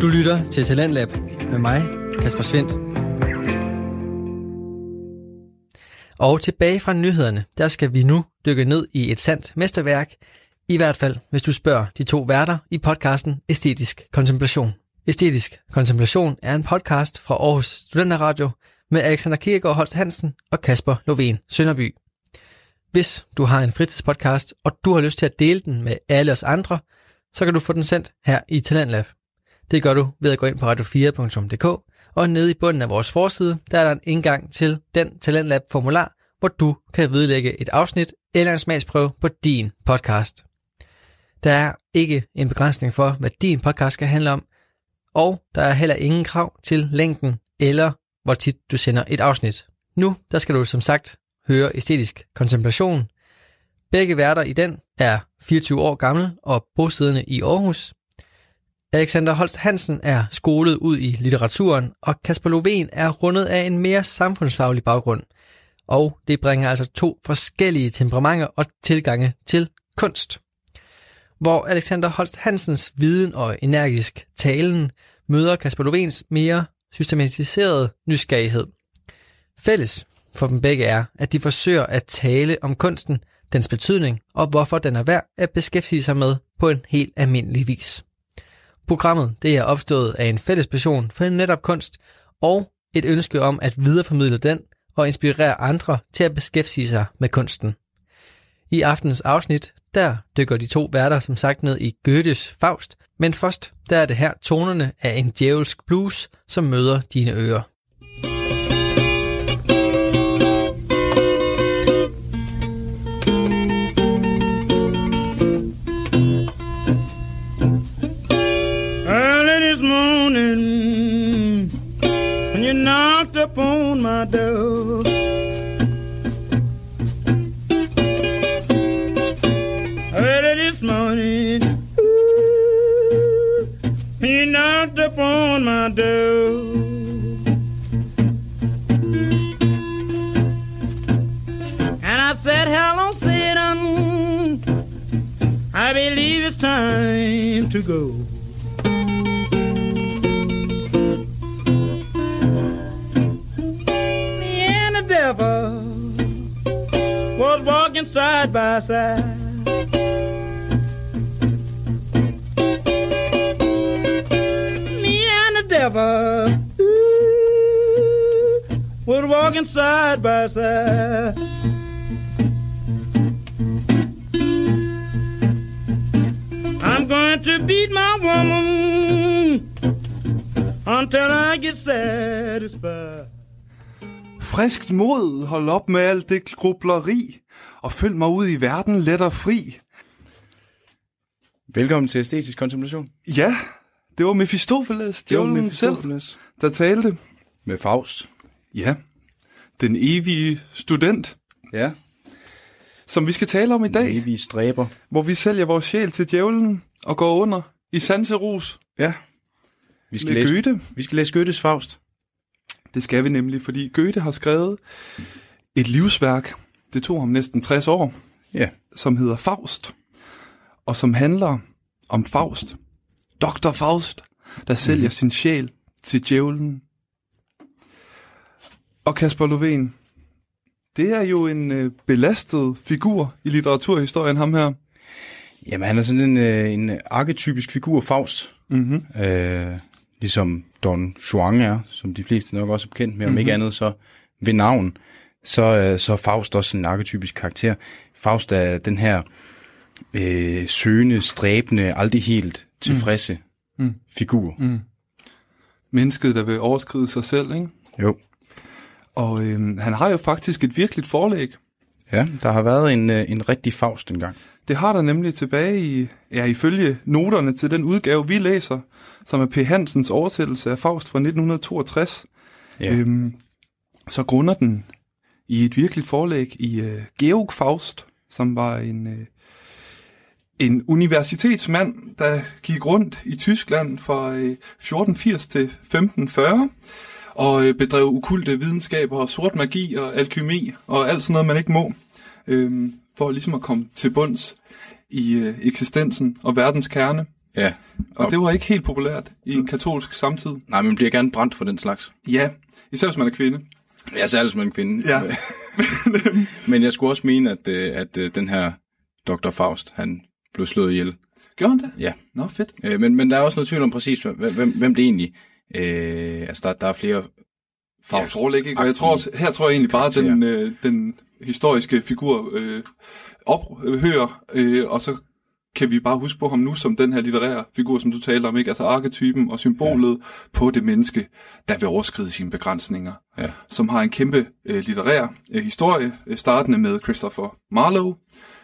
Du lytter til Talentlab med mig, Kasper Svendt. Og tilbage fra nyhederne, der skal vi nu dykke ned i et sandt mesterværk, i hvert fald hvis du spørger de to værter i podcasten Æstetisk Kontemplation. Æstetisk Kontemplation er en podcast fra Aarhus Studenterradio med Alexander Kirkegaard Holst Hansen og Kasper Lovén Sønderby. Hvis du har en fritidspodcast, og du har lyst til at dele den med alle os andre, så kan du få den sendt her i Talentlab. Det gør du ved at gå ind på radio4.dk, og nede i bunden af vores forside, der er der en indgang til den Talentlab-formular, hvor du kan vedlægge et afsnit eller en smagsprøve på din podcast. Der er ikke en begrænsning for, hvad din podcast skal handle om, og der er heller ingen krav til længden eller hvor tit du sender et afsnit. Nu der skal du som sagt høre æstetisk kontemplation. Begge værter i den er 24 år gammel og bosiddende i Aarhus. Alexander Holst Hansen er skolet ud i litteraturen, og Kasper Lovén er rundet af en mere samfundsfaglig baggrund. Og det bringer altså to forskellige temperamenter og tilgange til kunst. Hvor Alexander Holst Hansens viden og energisk talen møder Kasper Lovéns mere systematiseret nysgerrighed. Fælles for dem begge er, at de forsøger at tale om kunsten, dens betydning og hvorfor den er værd at beskæftige sig med på en helt almindelig vis. Programmet det er opstået af en fælles passion for netop kunst og et ønske om at videreformidle den og inspirere andre til at beskæftige sig med kunsten. I aftens afsnit, der dykker de to værter som sagt ned i Goethes Faust, men først der er det her tonerne af en djævelsk blues, som møder dine ører. Upon my door. Early this morning, ooh, you knocked upon my door. And I said, Hello, Satan. I believe it's time to go. Side by side. Me and the devil ooh, was walking side by side. I'm going to beat my woman until I get satisfied. Friskt mod, hold op med alt det grubleri, og følg mig ud i verden let og fri. Velkommen til Æstetisk Kontemplation. Ja, det var Mephistopheles, djævlen selv, der talte. Med Faust. Ja, den evige student, Ja. som vi skal tale om i dag, Evige stræber. hvor vi sælger vores sjæl til djævlen og går under i sanserus Ja. Vi skal, læse, Goethe. vi skal læse Goethes Faust. Det skal vi nemlig, fordi Goethe har skrevet et livsværk, det tog ham næsten 60 år, Ja. som hedder Faust, og som handler om Faust. Dr. Faust, der sælger sin sjæl til djævlen. Og Kasper Lovén, det er jo en øh, belastet figur i litteraturhistorien, ham her. Jamen, han er sådan en, øh, en arketypisk figur, Faust. Mm-hmm. Øh, ligesom Don Juan er, som de fleste nok også er bekendt med, om mm-hmm. ikke andet så ved navn. Så, øh, så er Faust også en arketypisk karakter. Faust er den her øh, søgende, stræbende, aldrig helt tilfredse Mm. mm. figur. Mm. Mennesket, der vil overskride sig selv, ikke? Jo. Og øh, han har jo faktisk et virkeligt forlæg. Ja, der har været en, øh, en rigtig Faust engang. Det har der nemlig tilbage i, ja, ifølge noterne til den udgave, vi læser, som er P. Hansens oversættelse af Faust fra 1962. Ja. Øhm, så grunder den i et virkeligt forlæg i øh, Georg Faust, som var en, øh, en universitetsmand, der gik rundt i Tyskland fra øh, 1480 til 1540 og øh, bedrev ukulte videnskaber og sort magi og alkymi og alt sådan noget, man ikke må, øh, for ligesom at komme til bunds i øh, eksistensen og verdens kerne. Ja. Og det var ikke helt populært i en katolsk samtid. Nej, man bliver gerne brændt for den slags. Ja, især hvis man er kvinde. Ja, særligt som en kvinde. Ja. Men jeg skulle også mene, at, øh, at øh, den her Dr. Faust, han blev slået ihjel. Gjorde han det? Ja. Nå, fedt. Øh, men, men der er også noget tvivl om præcis, hvem, hvem, det egentlig... Øh, altså, der, der er flere forlæg, ikke? Og jeg tror også, her tror jeg egentlig bare, at den, øh, den historiske figur øh, ophører, øh, og så kan vi bare huske på ham nu som den her litterære figur, som du taler om, ikke? Altså arketypen og symbolet ja. på det menneske, der vil overskride sine begrænsninger. Ja. Som har en kæmpe øh, litterær øh, historie, øh, startende med Christopher Marlowe,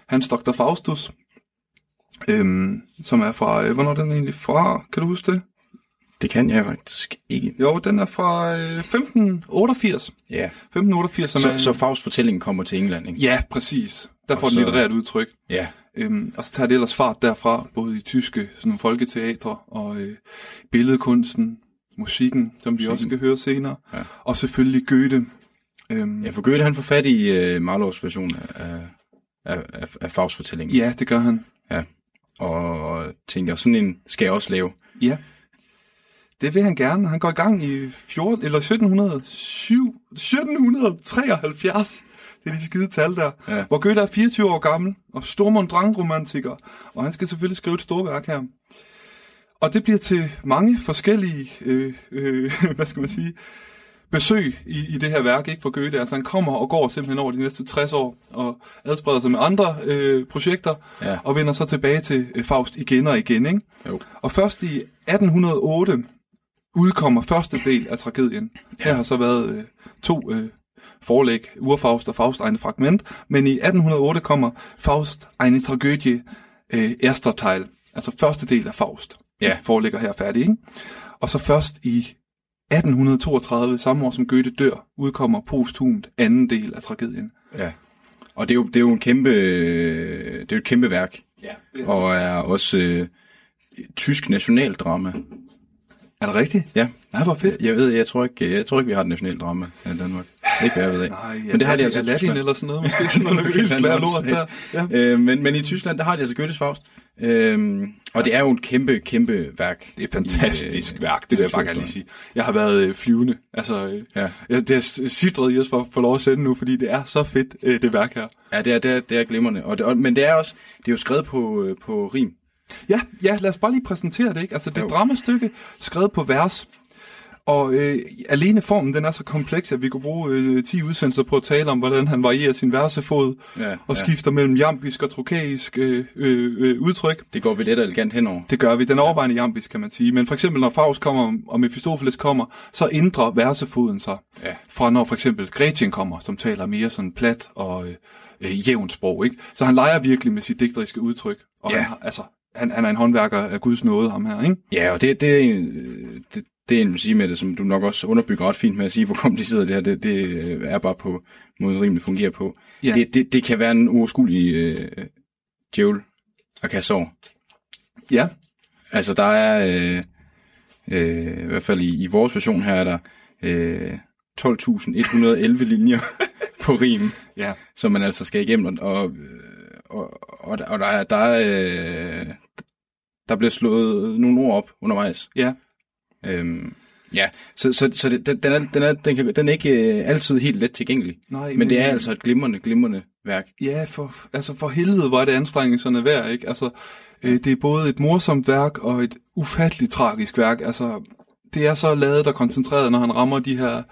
hans Dr. Faustus, øhm, som er fra, øh, hvornår er den egentlig fra? Kan du huske det? Det kan jeg faktisk ikke. Jo, den er fra øh, 1588. Ja. 1588, som Så, er... så Faust fortællingen kommer til England, ikke? Ja, præcis. Der Og får den så- litterært udtryk. Ja. Øhm, og så tager det ellers fart derfra, både i tyske sådan folketeatre og øh, billedkunsten, musikken, som vi også skal høre senere. Ja. Og selvfølgelig Goethe. Øhm, Ja, for Goethe, han får fat i øh, Marlows version af, af, af, af Fausts fortælling. ja, det gør han. ja. Og tænker, sådan en skal jeg også lave. Ja. Det vil han gerne. Han går i gang i 14, eller 1707, 1773. Det er de skide tal der. Ja. Hvor Goethe er 24 år gammel, og Stormund romantiker Og han skal selvfølgelig skrive et storværk her. Og det bliver til mange forskellige, øh, øh, hvad skal man sige, besøg i, i det her værk, ikke for Goethe. Altså han kommer og går simpelthen over de næste 60 år, og adspreder sig med andre øh, projekter, Ja. og vender så tilbage til øh, Faust igen og igen, ikke? Jo. Og først i 1808 udkommer første del af tragedien. Her har så været øh, to øh, forlæg, Urfaust og Faust eine Fragment, men i 1808 kommer Faust eine Tragödie øh, erster Teil, altså første del af Faust. Ja. Foreligger her færdig, ikke? Og så først i 1832, samme år som Goethe dør, udkommer posthumt anden del af tragedien. Ja. Og det er jo, det er jo en kæmpe, øh, det er et kæmpe værk. Ja. Og er også øh, tysk nationaldrama. Er det rigtigt? Ja. Nej, hvor fedt. Jeg ved, jeg tror ikke, jeg tror ikke vi har et nationaldrama i Danmark. Ikke hvad jeg ved af. Nej, men det har de altså i Tyskland. eller sådan noget, måske sådan noget Okay, lort åndssvagt. der. Ja. Øh, men, men i Tyskland, der har de altså Goethes Faust. Øhm, og det er jo et kæmpe, kæmpe værk. Det er et fantastisk I, øh, værk, det jeg bare gerne lige sige. Jeg har været øh, flyvende. Altså, øh, Ja. jeg, det er sidret i os for at få lov at sende nu, fordi det er så fedt, øh, det værk her. Ja, det er, det er, det er glimrende. Og det, og, men det er også, det er jo skrevet på, øh, på rim. Ja, ja, lad os bare lige præsentere det, ikke? Altså, det er et dramastykke skrevet på vers. Og øh, alene formen, den er så kompleks, at vi kunne bruge øh, 10 udsendelser på at tale om, hvordan han varierer sin versefod, Ja, og ja. skifter mellem jambisk og trokæisk øh, øh, øh, udtryk. Det går vi let og elegant henover. Det gør vi. Den er overvejende jambisk, kan man sige. Men for eksempel, når Faust kommer, og Mephistopheles kommer, så ændrer versefoden sig. Ja. Fra når for eksempel Gretchen kommer, som taler mere sådan plat og øh, øh, jævnt sprog. Ikke? Så han leger virkelig med sit digteriske udtryk. Og Ja. han, har- altså, han, han er en håndværker af Guds nåde, ham her. Ikke? Ja, og det, det, er øh, det, det er en sige med det, som du nok også underbygger ret fint med at sige, hvor kompliceret det her, det, det øh, er bare på måden rimelig fungerer på. Ja. Det, det, det kan være en uoverskuelig øh, djævel og kassor. Ja, Altså, der er, øh, øh, i hvert fald i, i vores version her, er der øh, 12.111 linjer på rim, ja. som man altså skal igennem, og, og, og, og, der- og der, er, der, er, øh, der bliver slået nogle ord op undervejs. Ja. Øhm, ja, så, så, så det, den, er, den, er, den, kan, den er ikke øh, altid helt let tilgængelig, Nej, men det er altså et glimrende, glimrende værk. Ja, for, altså for helvede, hvor er det anstrengelserne værd, ikke? Altså, øh, det er både et morsomt værk og et ufatteligt tragisk værk. Altså, det er så lavet og koncentreret, når han rammer de her,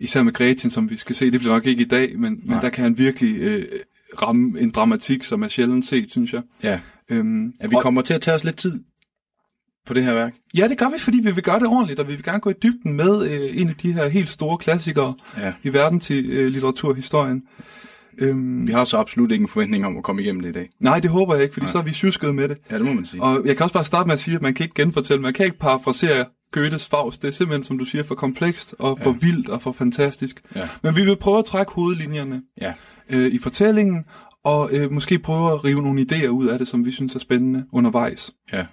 især med Gretchen, som vi skal se, det bliver nok ikke i dag, men, men der kan han virkelig øh, ramme en dramatik, som er sjældent set, synes jeg. Ja, Øhm, at vi og- kommer til at tage os lidt tid på det her værk. Ja, det gør vi, fordi vi vil gøre det ordentligt, og vi vil gerne gå i dybden med øh, en af de her helt store klassikere Ja. i verden til øh, litteraturhistorien. Øhm, Vi har så absolut ikke en forventning om at komme igennem det i dag. nej, det håber jeg ikke, fordi så er vi tjusket med det. Ja, det må man sige. Og jeg kan også bare starte med at sige, at man kan ikke genfortælle, man kan ikke parafrasere Goethes Faust. Det er simpelthen, som du siger, for komplekst og for vildt og for fantastisk. Ja. Men vi vil prøve at trække hovedlinjerne Ja. Øh, i fortællingen, og øh, måske prøve at rive nogle idéer ud af det, som vi synes er spændende undervejs. Ja.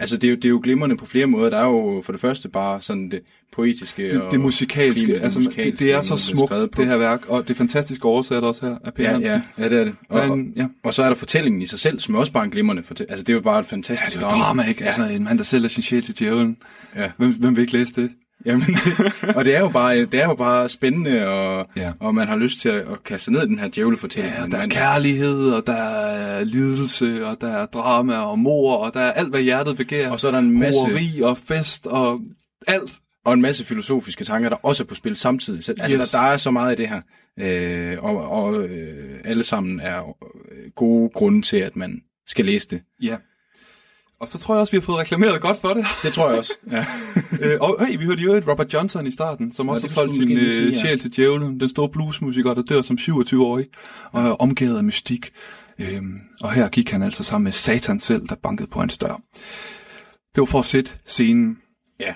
Altså, det er, jo, det er jo glimrende på flere måder. Der er jo for det første bare sådan det poetiske Det, og det musikalske, primært altså musikalske, det, det er så smukt, på. det her værk, og det er fantastisk oversat også her af Per Ja, ja, ja, det er det. Og, er en, ja. og så er der fortællingen i sig selv, som er også bare en glimrende fortælling. Altså, det er jo bare et fantastisk Det er jo drama, ikke? Altså, en mand, der sælger sin sjæl til djævlen. Ja. Hvem, hvem vil ikke læse det? Jamen, og det er jo bare, det er jo bare spændende, og, Ja. og man har lyst til at, at kaste ned i den her djævlefortælling. Ja, der er kærlighed, og der er lidelse, og der er drama og mor, og der er alt, hvad hjertet begærer. Og så er der en masse- Horeri og fest og alt. og en masse filosofiske tanker, der også er på spil samtidig. Så, altså, Yes. der, der er så meget i det her, øh, og, og øh, alle sammen er gode grunde til, at man skal læse det. Ja. Og så tror jeg også, vi har fået reklameret godt for det. Det tror jeg også. Ja. øh, og hey, vi hørte jo et Robert Johnson i starten, som også det har solgt sin øh, ja. sjæl til djævlen. Den store bluesmusiker, der dør som 27-årig, og er omgivet af mystik. Øhm, og her gik han altså sammen med Satan selv, der bankede på hans dør. Det var for at sætte scenen. ja.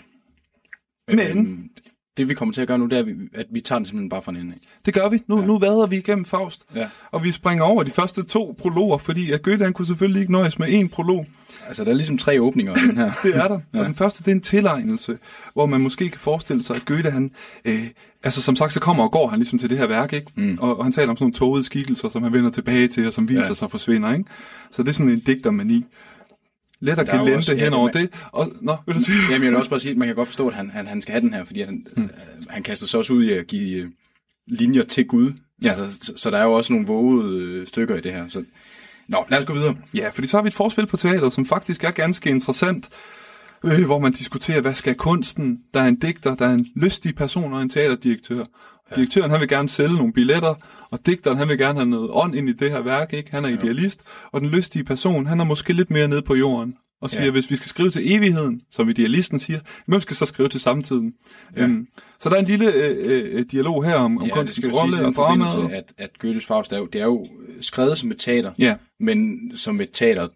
Men- Øhm, det vi kommer til at gøre nu, det er, at vi, tager den simpelthen bare fra en ende af. Det gør vi. Nu, ja. nu vader vi igennem Faust. Ja. Og vi springer over de første to prologer, fordi at Goethe han kunne selvfølgelig ikke nøjes med én prolog. Altså, der er ligesom tre åbninger i den her. Det er der. ja. Og den første, det er en tilegnelse, hvor man måske kan forestille sig, at Goethe, han, øh, altså som sagt, så kommer og går han ligesom til det her værk, ikke? Mm. Og, og han taler om sådan nogle tågede skikkelser, som han vender tilbage til, og som viser. Ja. sig forsvinder, ikke? Så det er sådan en digtermani. Let at gelente også- hen over det. Og, nå, vil du sige? Jamen, jeg vil også bare sige, at man kan godt forstå, at han, han, han skal have den her, fordi han, mm. øh, han kaster sig også ud i at give øh, linjer til Gud. Ja. Ja. Altså, så, så der er jo også nogle vågede øh, stykker i det her. Så... Nå, lad os gå videre. Ja, fordi så har vi et forspil på teateret, som faktisk er ganske interessant, øh, hvor man diskuterer, hvad skal kunsten? Der er en digter, der er en lystig person og en teaterdirektør. Direktøren, han vil gerne sælge nogle billetter, og digteren, han vil gerne have noget ånd ind i det her værk, ikke? Han er idealist, og den lystige person, han er måske lidt mere nede på jorden, og siger, ja. Hvis vi skal skrive til evigheden, som idealisten siger, hvem skal så skrive til samtiden? Ja. Ja. Øhm, så der er en lille øh, øh, dialog her om, om ja, kunstens rolle og dramaet. at, at Goethes Faust er jo, det er jo skrevet som et teater, Ja. men som et teater,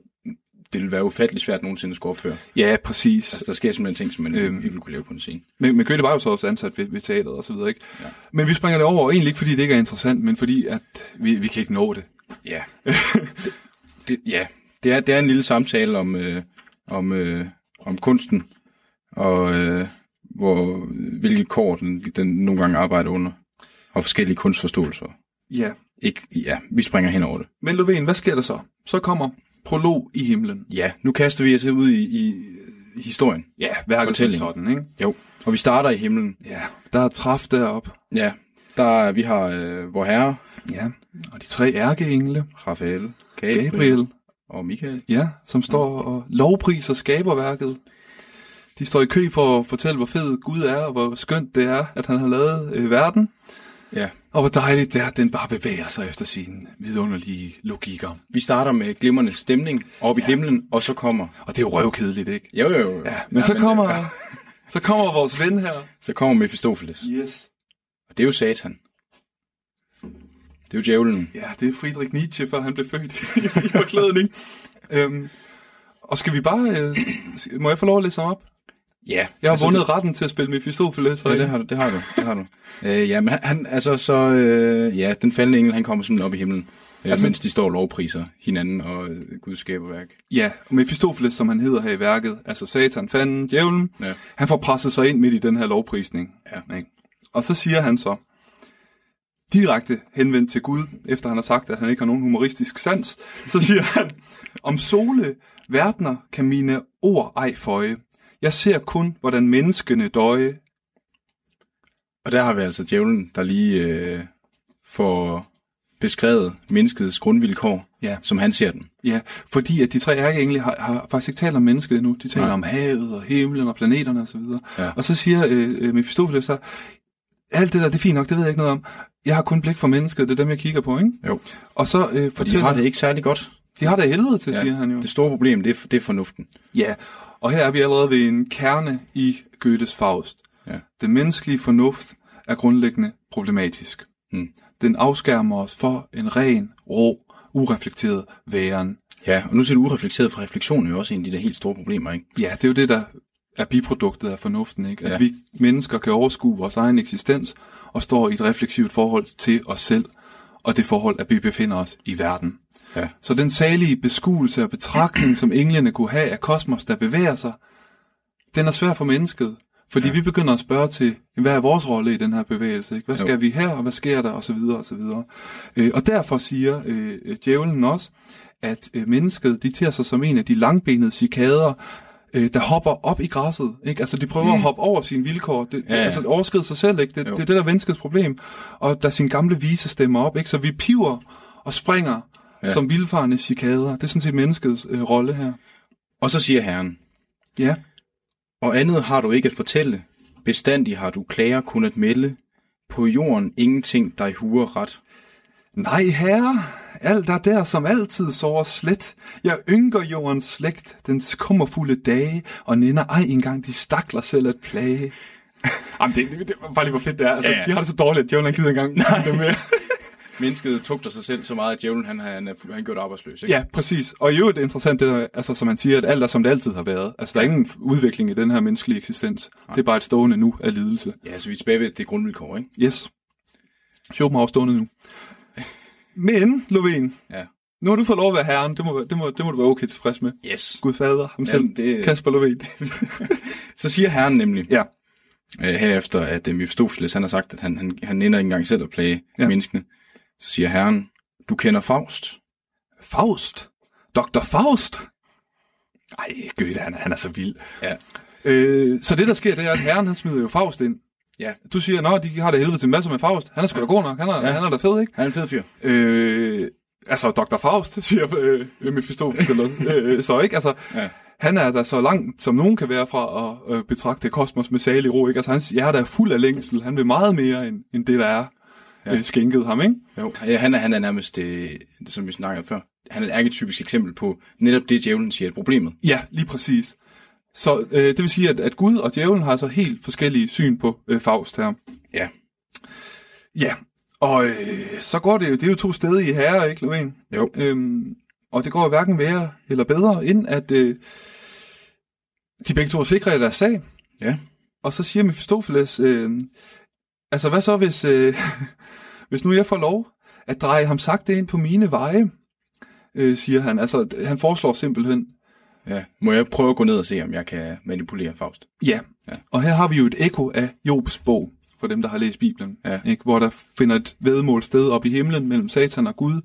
det vil være ufattelig svært nogensinde at skulle opføre. Ja, præcis. Altså, der sker simpelthen ting, som man Øhm. ikke vil kunne lave på en scene. Men, men Goethe var jo så også ansat ved, ved teateret og så videre, ikke? Ja. Men vi springer det over, og egentlig ikke fordi det ikke er interessant, men fordi at vi, vi kan ikke nå det. Ja. det, det, ja, det er, det er en lille samtale om, øh, om, øh, om kunsten, og øh, hvor, hvilke kår den, den nogle gange arbejder under, og forskellige kunstforståelser. Ja. Ikke, ja, vi springer hen over det. Men Lovén, hvad sker der så? Så kommer prolog i himlen. Ja, nu kaster vi os ud i, i, i historien. Ja, værket som sådan, ikke? Jo, og vi starter i himlen. Ja, der er træf deroppe. Ja, der vi har øh, vor herre, Ja, og de tre ærkeengle, Raphael, Gabriel, Gabriel, og Michael. ja, som står og lovpriser skaberværket. De står i kø for at fortælle, hvor fed Gud er, og hvor skønt det er, at han har lavet øh, verden. Ja, Og hvor dejligt det er, at den bare bevæger sig efter sine vidunderlige logikker. vi starter med glimrende stemning op ja. i himlen, og så kommer... Og det er jo røvkedeligt, ikke? Jo, jo, jo. Ja, men så kommer, ja, så kommer vores ven her. så kommer Mephistopheles. Yes. Og det er jo satan. Det er jo djævlen. Ja, det er Friedrich Nietzsche, før han blev født i forklædning. øhm, og skal vi bare... Øh, må jeg få lov at læse op? Ja. Jeg har altså, vundet det... retten til at spille Mephistopheles. Ja, det har du, det har du. Det har du. øh, ja, men han- altså så, øh, ja, den faldende engel, han kommer simpelthen op i himlen, altså, mens de står og lovpriser hinanden og øh, Guds skaberværk. Ja, og Mephistopheles, som han hedder her i værket, altså Satan, fanden, djævlen, Ja. han får presset sig ind midt i den her lovprisning. Ja. Ikke? Og så siger han så, direkte henvendt til Gud, efter han har sagt, at han ikke har nogen humoristisk sans, så siger han, om sole, verdener kan mine ord ej føje. Jeg ser kun, hvordan menneskene døje. Og der har vi altså djævlen, der lige øh, får beskrevet menneskets grundvilkår, Ja. som han ser den. Ja, fordi at de tre ærkeengle har, har faktisk ikke talt om mennesket endnu. De taler Nej. om havet og himlen og planeterne osv. Og, Ja. og så siger øh, øh, Mephistopheles så, alt det der, det er fint nok, det ved jeg ikke noget om. Jeg har kun blik for mennesket, det er dem, jeg kigger på, ikke? Jo. Og så øh, For de fortæller... har det ikke særlig godt. de har det helvede til, ja. siger han jo. Det store problem, det er, det er fornuften. Ja, og her er vi allerede ved en kerne i Goethes Faust. Ja. Den menneskelige fornuft er grundlæggende problematisk. Mm. Den afskærmer os for en ren, rå, ureflekteret væren. Ja, og nu ser du ureflekteret, for refleksion er jo også en af de der helt store problemer, ikke? Ja, det er jo det, der er biproduktet af fornuften, ikke? At Ja. vi mennesker kan overskue vores egen eksistens og står i et refleksivt forhold til os selv og det forhold, at vi befinder os i verden. Ja. Så den salige beskuelse og betragtning, som englene kunne have af kosmos, der bevæger sig, den er svær for mennesket. Fordi ja. vi begynder at spørge til, hvad er vores rolle i den her bevægelse? Ikke? Hvad skal Jo. vi her, og hvad sker der, og så videre, og så videre. Øh, og derfor siger øh, djævlen også, at øh, mennesket, de tager sig som en af de langbenede cikader, øh, der hopper op i græsset. Ikke? Altså, de prøver mm. at hoppe over sine vilkår. Det, Ja, ja. Altså, overskride sig selv, ikke? Det, Jo. det er det, der er menneskets problem. Og der sin gamle vise stemmer op, ikke? Så vi piver og springer ja. Som vildfarne cikader. Det er sådan set menneskets øh, rolle her. Og så siger herren, Ja. og andet har du ikke at fortælle. Bestandig har du klager kun at melde. På jorden ingenting dig huer ret. Nej, herre, alt er der som altid sover slet. Jeg ynker jordens slægt, den skummerfulde dage, og nænder ej engang de stakler selv at plage. Jamen, det, det, det var bare lige, hvor fedt det er. Altså, Ja, ja. De har det så dårligt, at Djævlen han gider engang Nej. det med. Mennesket tugter sig selv så meget, at djævlen han, han, er, han gjort arbejdsløs. Ikke? Ja, præcis. Og i øvrigt er det interessant, det der, altså, som man siger, at alt er, som det altid har været. Altså, der er ingen udvikling i den her menneskelige eksistens. Det er bare et stående nu af lidelse. ja, så vi er tilbage ved det grundvilkår, ikke? Yes. Schopenhauer stående nu. Men, Lovén, Ja. nu har du fået lov at være herren. Det må, det må, det må du være okay tilfreds med. Yes. Gud fader, ham selv, det- Kasper Lovén. Så siger herren nemlig, ja, øh, herefter, at øh, Mephistopheles, han har sagt, at han, han, han ender ikke engang selv at plage Ja. menneskene. Så siger herren, du kender Faust. Faust. Dr. Faust. Ej, Goethe, han, er- han er så vild. Ja. Øh, så det, der sker, det er, at herren, han smider jo Faust ind. Ja. Du siger, nå, de har det helvede til masser med Faust. Han er sgu da god nok. Han er, ja. Han er da fed, ikke? Han er en fed fyr. Øh, altså, Dr. Faust, siger øh, Mephistopheles. øh, så ikke, altså... Ja. Han er da så langt, som nogen kan være fra at øh, betragte kosmos med salig ro. Ikke? Altså, hans hjerte er fuld af længsel. Han vil meget mere, end, end det, der er ja. øh, skænket ham. Ikke? Jo, ja, han, er, han er nærmest, øh, som vi snakkede før, han er et arketypisk eksempel på netop det, djævlen siger er problemet. Ja, lige præcis. Så øh, det vil sige, at, at Gud og djævlen har altså helt forskellige syn på øh, Faust her. Ja. Ja, og øh, så går det jo, det er jo to steder i herre, ikke, Lovén? Jo. Øhm, og det går jo hverken værre eller bedre, end at øh, de begge to er sikre i deres sag. Ja. Og så siger Mephistopheles, øh, altså hvad så, hvis, øh, hvis nu jeg får lov at dreje ham sagt ind på mine veje, øh, siger han. Altså, han foreslår simpelthen, Ja. Må jeg prøve at gå ned og se, om jeg kan manipulere Faust? Ja. Ja. Og her har vi jo et ekko af Jobs bog, for dem, der har læst Bibelen, Ja. ikke? hvor der finder et vedmål sted op i himlen mellem Satan og Gud,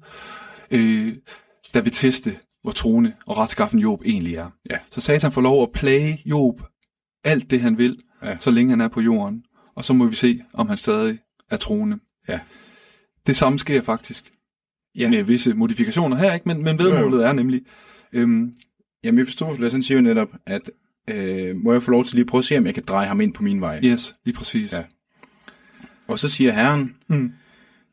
øh, der vil teste, hvor troende og retskaffen Job egentlig er. Ja. Så Satan får lov at plage Job alt det, han vil, Ja. så længe han er på jorden. Og så må vi se, om han stadig er troende. Ja. Det samme sker faktisk Ja. med visse modifikationer her, ikke? Men, men vedmålet er nemlig, øhm, Jamen, jeg forstår, han siger jo netop, at øh, må jeg få lov til lige at prøve at se, om jeg kan dreje ham ind på min vej. yes, lige præcis. Ja. Og så siger herren, Mm.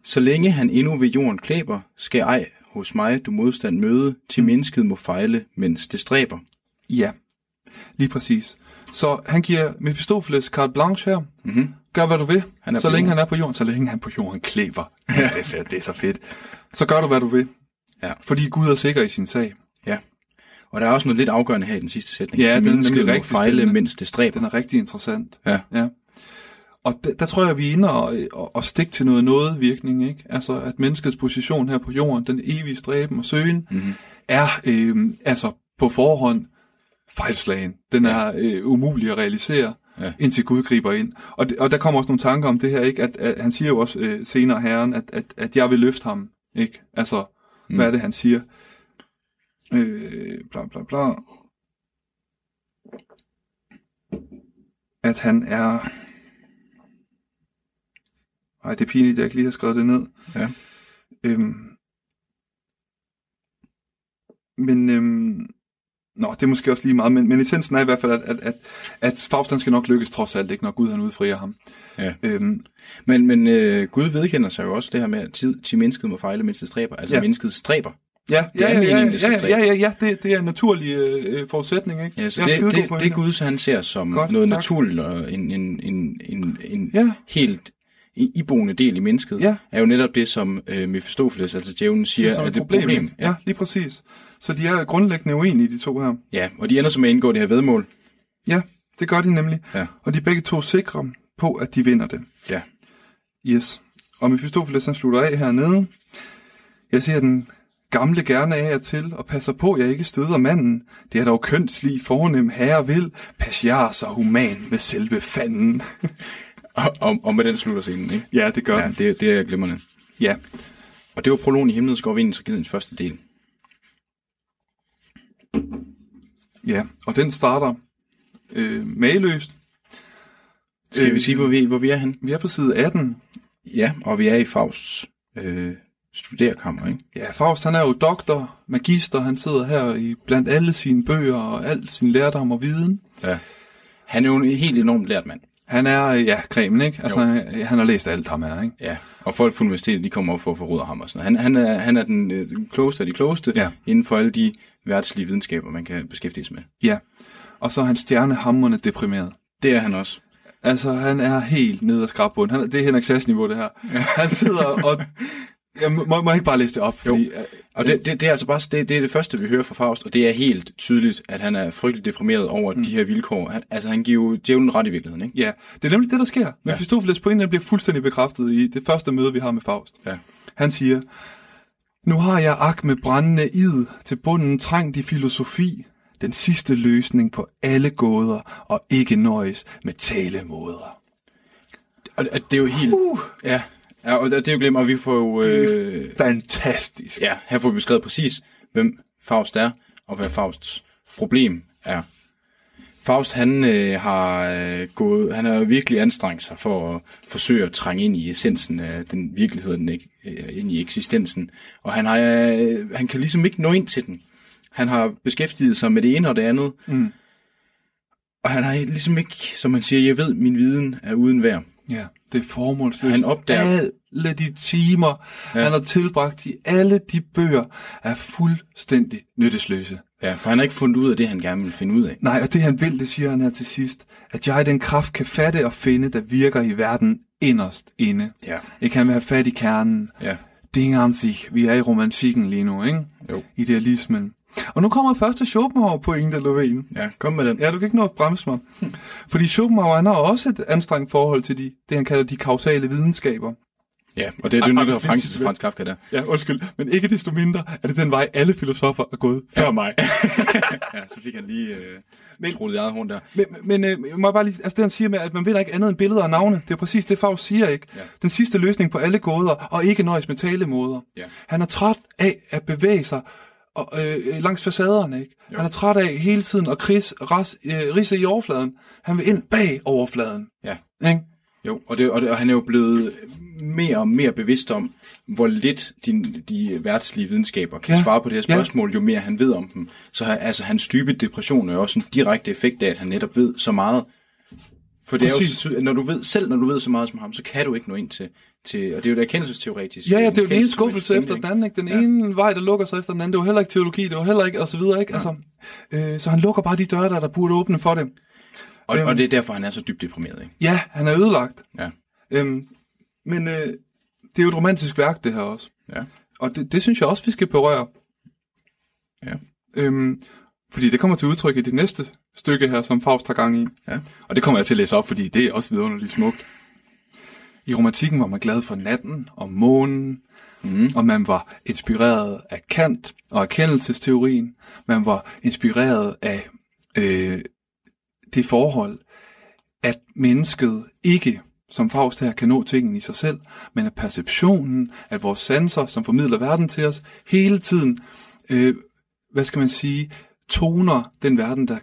så længe han endnu ved jorden klæber, skal ej hos mig du modstand møde, til mennesket må fejle, mens det stræber. Ja, lige præcis. Så han giver Mephistopheles carte blanche her. Mm-hmm. Gør, hvad du vil, Han er så længe jorden. han er på jorden. Så længe han på jorden klæber. Ja. Det, er det er så fedt. Så gør du, hvad du vil. Ja. Fordi Gud er sikker i sin sag. Og der er også noget lidt afgørende her i den sidste sætning. Ja, den er nemlig rigtig fejle, spændende. mens det stræber. Den er rigtig interessant. Ja. ja. Og der, der tror jeg, vi er inde og, og, og stikke til noget noget virkning. Ikke? Altså, at menneskets position her på jorden, den evige stræben og søgen, Mm-hmm. er øh, altså på forhånd fejlslagen. Den Ja. er øh, umulig at realisere, ja. indtil Gud griber ind. Og, det, og der kommer også nogle tanker om det her, ikke? At, at han siger jo også øh, senere, herren, at, at, at jeg vil løfte ham. Ikke? Altså, mm. hvad er det, han siger? Øh, bla bla bla. At han er... Ej, det er pinligt, at jeg ikke lige har skrevet det ned. Ja. Øhm, men øhm, Nå, det er måske også lige meget, men, men essensen er i hvert fald, at, at, at, at Faust skal nok lykkes trods alt, ikke, når Gud han udfrier ham. Ja. Øhm, Men, men øh, Gud vedkender sig jo også det her med, at tid til mennesket må fejle, mens det stræber. Altså ja. mennesket stræber. Ja, Det er ja, ja, meningen, ja, det ja, ja, ja, ja, det, det er en naturlig øh, forudsætning, ikke? Ja, så er det, det, på det Gud, han ser som Godt, noget tak. naturligt og en, en, en, en, en Ja. helt iboende del i mennesket, Ja. er jo netop det, som øh, Mephistopheles, altså djævlen, siger, som er et det problem. problem. ikke? Ja, lige præcis. Så de er grundlæggende uenige, de to her. ja, og de ender med at indgå det her vedmål. Ja, det gør de nemlig. Ja. Og de er begge to sikre på, at de vinder det. Ja. Yes. og Mephistopheles han slutter af hernede. Jeg ser den gamle gerne af jer til, og passer på, jeg ikke støder manden. Det er dog kønslig fornem herre vil, pasiar så human med selve fanden. Og, og, og med den slutter scenen, ikke? ja, det gør Ja, det, det er glimrende. Ja. Og det var prologen i himlens skov vindens tragediens første del. ja, og den starter øh, mageløst. Skal Øh, vi sige, hvor vi, hvor vi er hen? Vi er på side 18. Ja, og vi er i Fausts øh, studerkammer, ikke? Ja, Faust han er jo doktor, magister, han sidder her i blandt alle sine bøger og al sin lærdom og viden. Ja. Han er jo en helt enormt lært mand. Han er, ja, kremen, ikke? Altså, han, han har læst alt ham her, ikke? Ja, og folk på universitetet, de kommer op for at forråde ham og sådan noget. Han, han, er, han er den, øh, den klogeste af de klogeste Ja. inden for alle de værtslige videnskaber, man kan beskæftige sig med. Ja. Og så er han stjernehammerende deprimeret. Det er han også. Altså, han er helt nede af skrabbunden. Han, det er Henrik Sass niveau, det her. Han sidder og... Jeg må, må jeg ikke bare læse det op, fordi... øh, Og det, det, det er altså bare det, det, er det første, vi hører fra Faust, og det er helt tydeligt, at han er frygtelig deprimeret over mm. de her vilkår. Han, altså, han giver jo djævlen ret i virkeligheden, ikke? Ja, det er nemlig det, der sker. Men Mephistopheles pointe den bliver fuldstændig bekræftet i det første møde, vi har med Faust. Ja. Han siger, Nu har jeg ak med brændende id til bunden trængt i filosofi, den sidste løsning på alle gåder, og ikke nøjes med talemåder. Og det, det er jo helt... Uh. Ja, ja, og det er jo glemt, og vi får jo... Øh, Fantastisk. ja, her får vi beskrevet præcis, hvem Faust er, og hvad Fausts problem er. Faust, han øh, har øh, gået, han har virkelig anstrengt sig for at forsøge at trænge ind i essensen af den virkelighed, den øh, ind i eksistensen. Og han, har, øh, han kan ligesom ikke nå ind til den. Han har beskæftiget sig med det ene og det andet. Mm. Og han har ligesom ikke, som man siger, jeg ved, min viden er uden værd. Ja, det er formålsløst. Han opdager- Alle de timer, ja. han har tilbragt i alle de bøger, er fuldstændig nyttesløse. Ja, for han har ikke fundet ud af det, han gerne vil finde ud af. Nej, og det han vil, det siger han her til sidst, at jeg den kraft kan fatte og finde, der virker i verden inderst inde. Ja. Jeg kan have fat i kernen. Ja. Ding an sig. Vi er i romantikken lige nu, ikke? Jo. Idealismen. Og nu kommer første Schopenhauer pointe, Lovén. Ja, kom med den. Ja, du kan ikke nå at bremse mig. Fordi Schopenhauer, han har også et anstrengt forhold til de, det, han kalder de kausale videnskaber. Ja, og det er det nye reference til Franz Kafka der. Ja, undskyld. Men ikke desto mindre er det den vej, alle filosofer er gået før mig. Ja, så fik han lige øh, men, troet i eget horn der. Men, men øh, jeg må bare lige, altså det han siger med, at man vil ikke andet end billeder og navne, det er præcis det Faust siger, ikke? Ja. Den sidste løsning på alle gåder, og ikke nøjes med talemåder. Ja. Han er træt af at bevæge sig og, øh, langs facaderne, ikke? Jo. Han er træt af hele tiden at kris, ras, øh, risse i overfladen. Han vil ind bag overfladen, Ja. ikke? Jo, og, det, og, det, og han er jo blevet mere og mere bevidst om, hvor lidt de, de værtslige videnskaber kan Ja. ja. svare på det her Ja. spørgsmål, jo mere han ved om dem. Så altså, hans dybe depression er også en direkte effekt af, at han netop ved så meget. For det er jo, Præcis. når du ved, selv når du ved så meget som ham, så kan du ikke nå ind til, til og det er jo det erkendelsesteoretisk. Ja, ja, det er jo den ene skuffelse efter den anden, ikke? Den Ja. ene vej, der lukker sig efter den anden. Det var heller ikke teologi, det var heller ikke, og så videre, ikke? Altså, øh, så han lukker bare de døre, der, der burde åbne for dem. Og, og det er derfor, han er så dybt deprimeret, ikke? Ja, han er ødelagt. Ja. Øhm, men øh, det er jo et romantisk værk, det her også. Ja. Og det, det synes jeg også, vi skal berøre. Ja. Øhm, fordi det kommer til udtryk i det næste stykke her, som Faust har gang i. Ja. Og det kommer jeg til at læse op, fordi det er også vidunderligt smukt. I romantikken var man glad for natten og månen, mm. og man var inspireret af Kant og erkendelsesteorien. Man var inspireret af øh, det forhold, at mennesket ikke, som Faust her, kan nå tingene i sig selv, men at perceptionen, at vores sanser, som formidler verden til os, hele tiden, øh, hvad skal man sige, toner den verden, der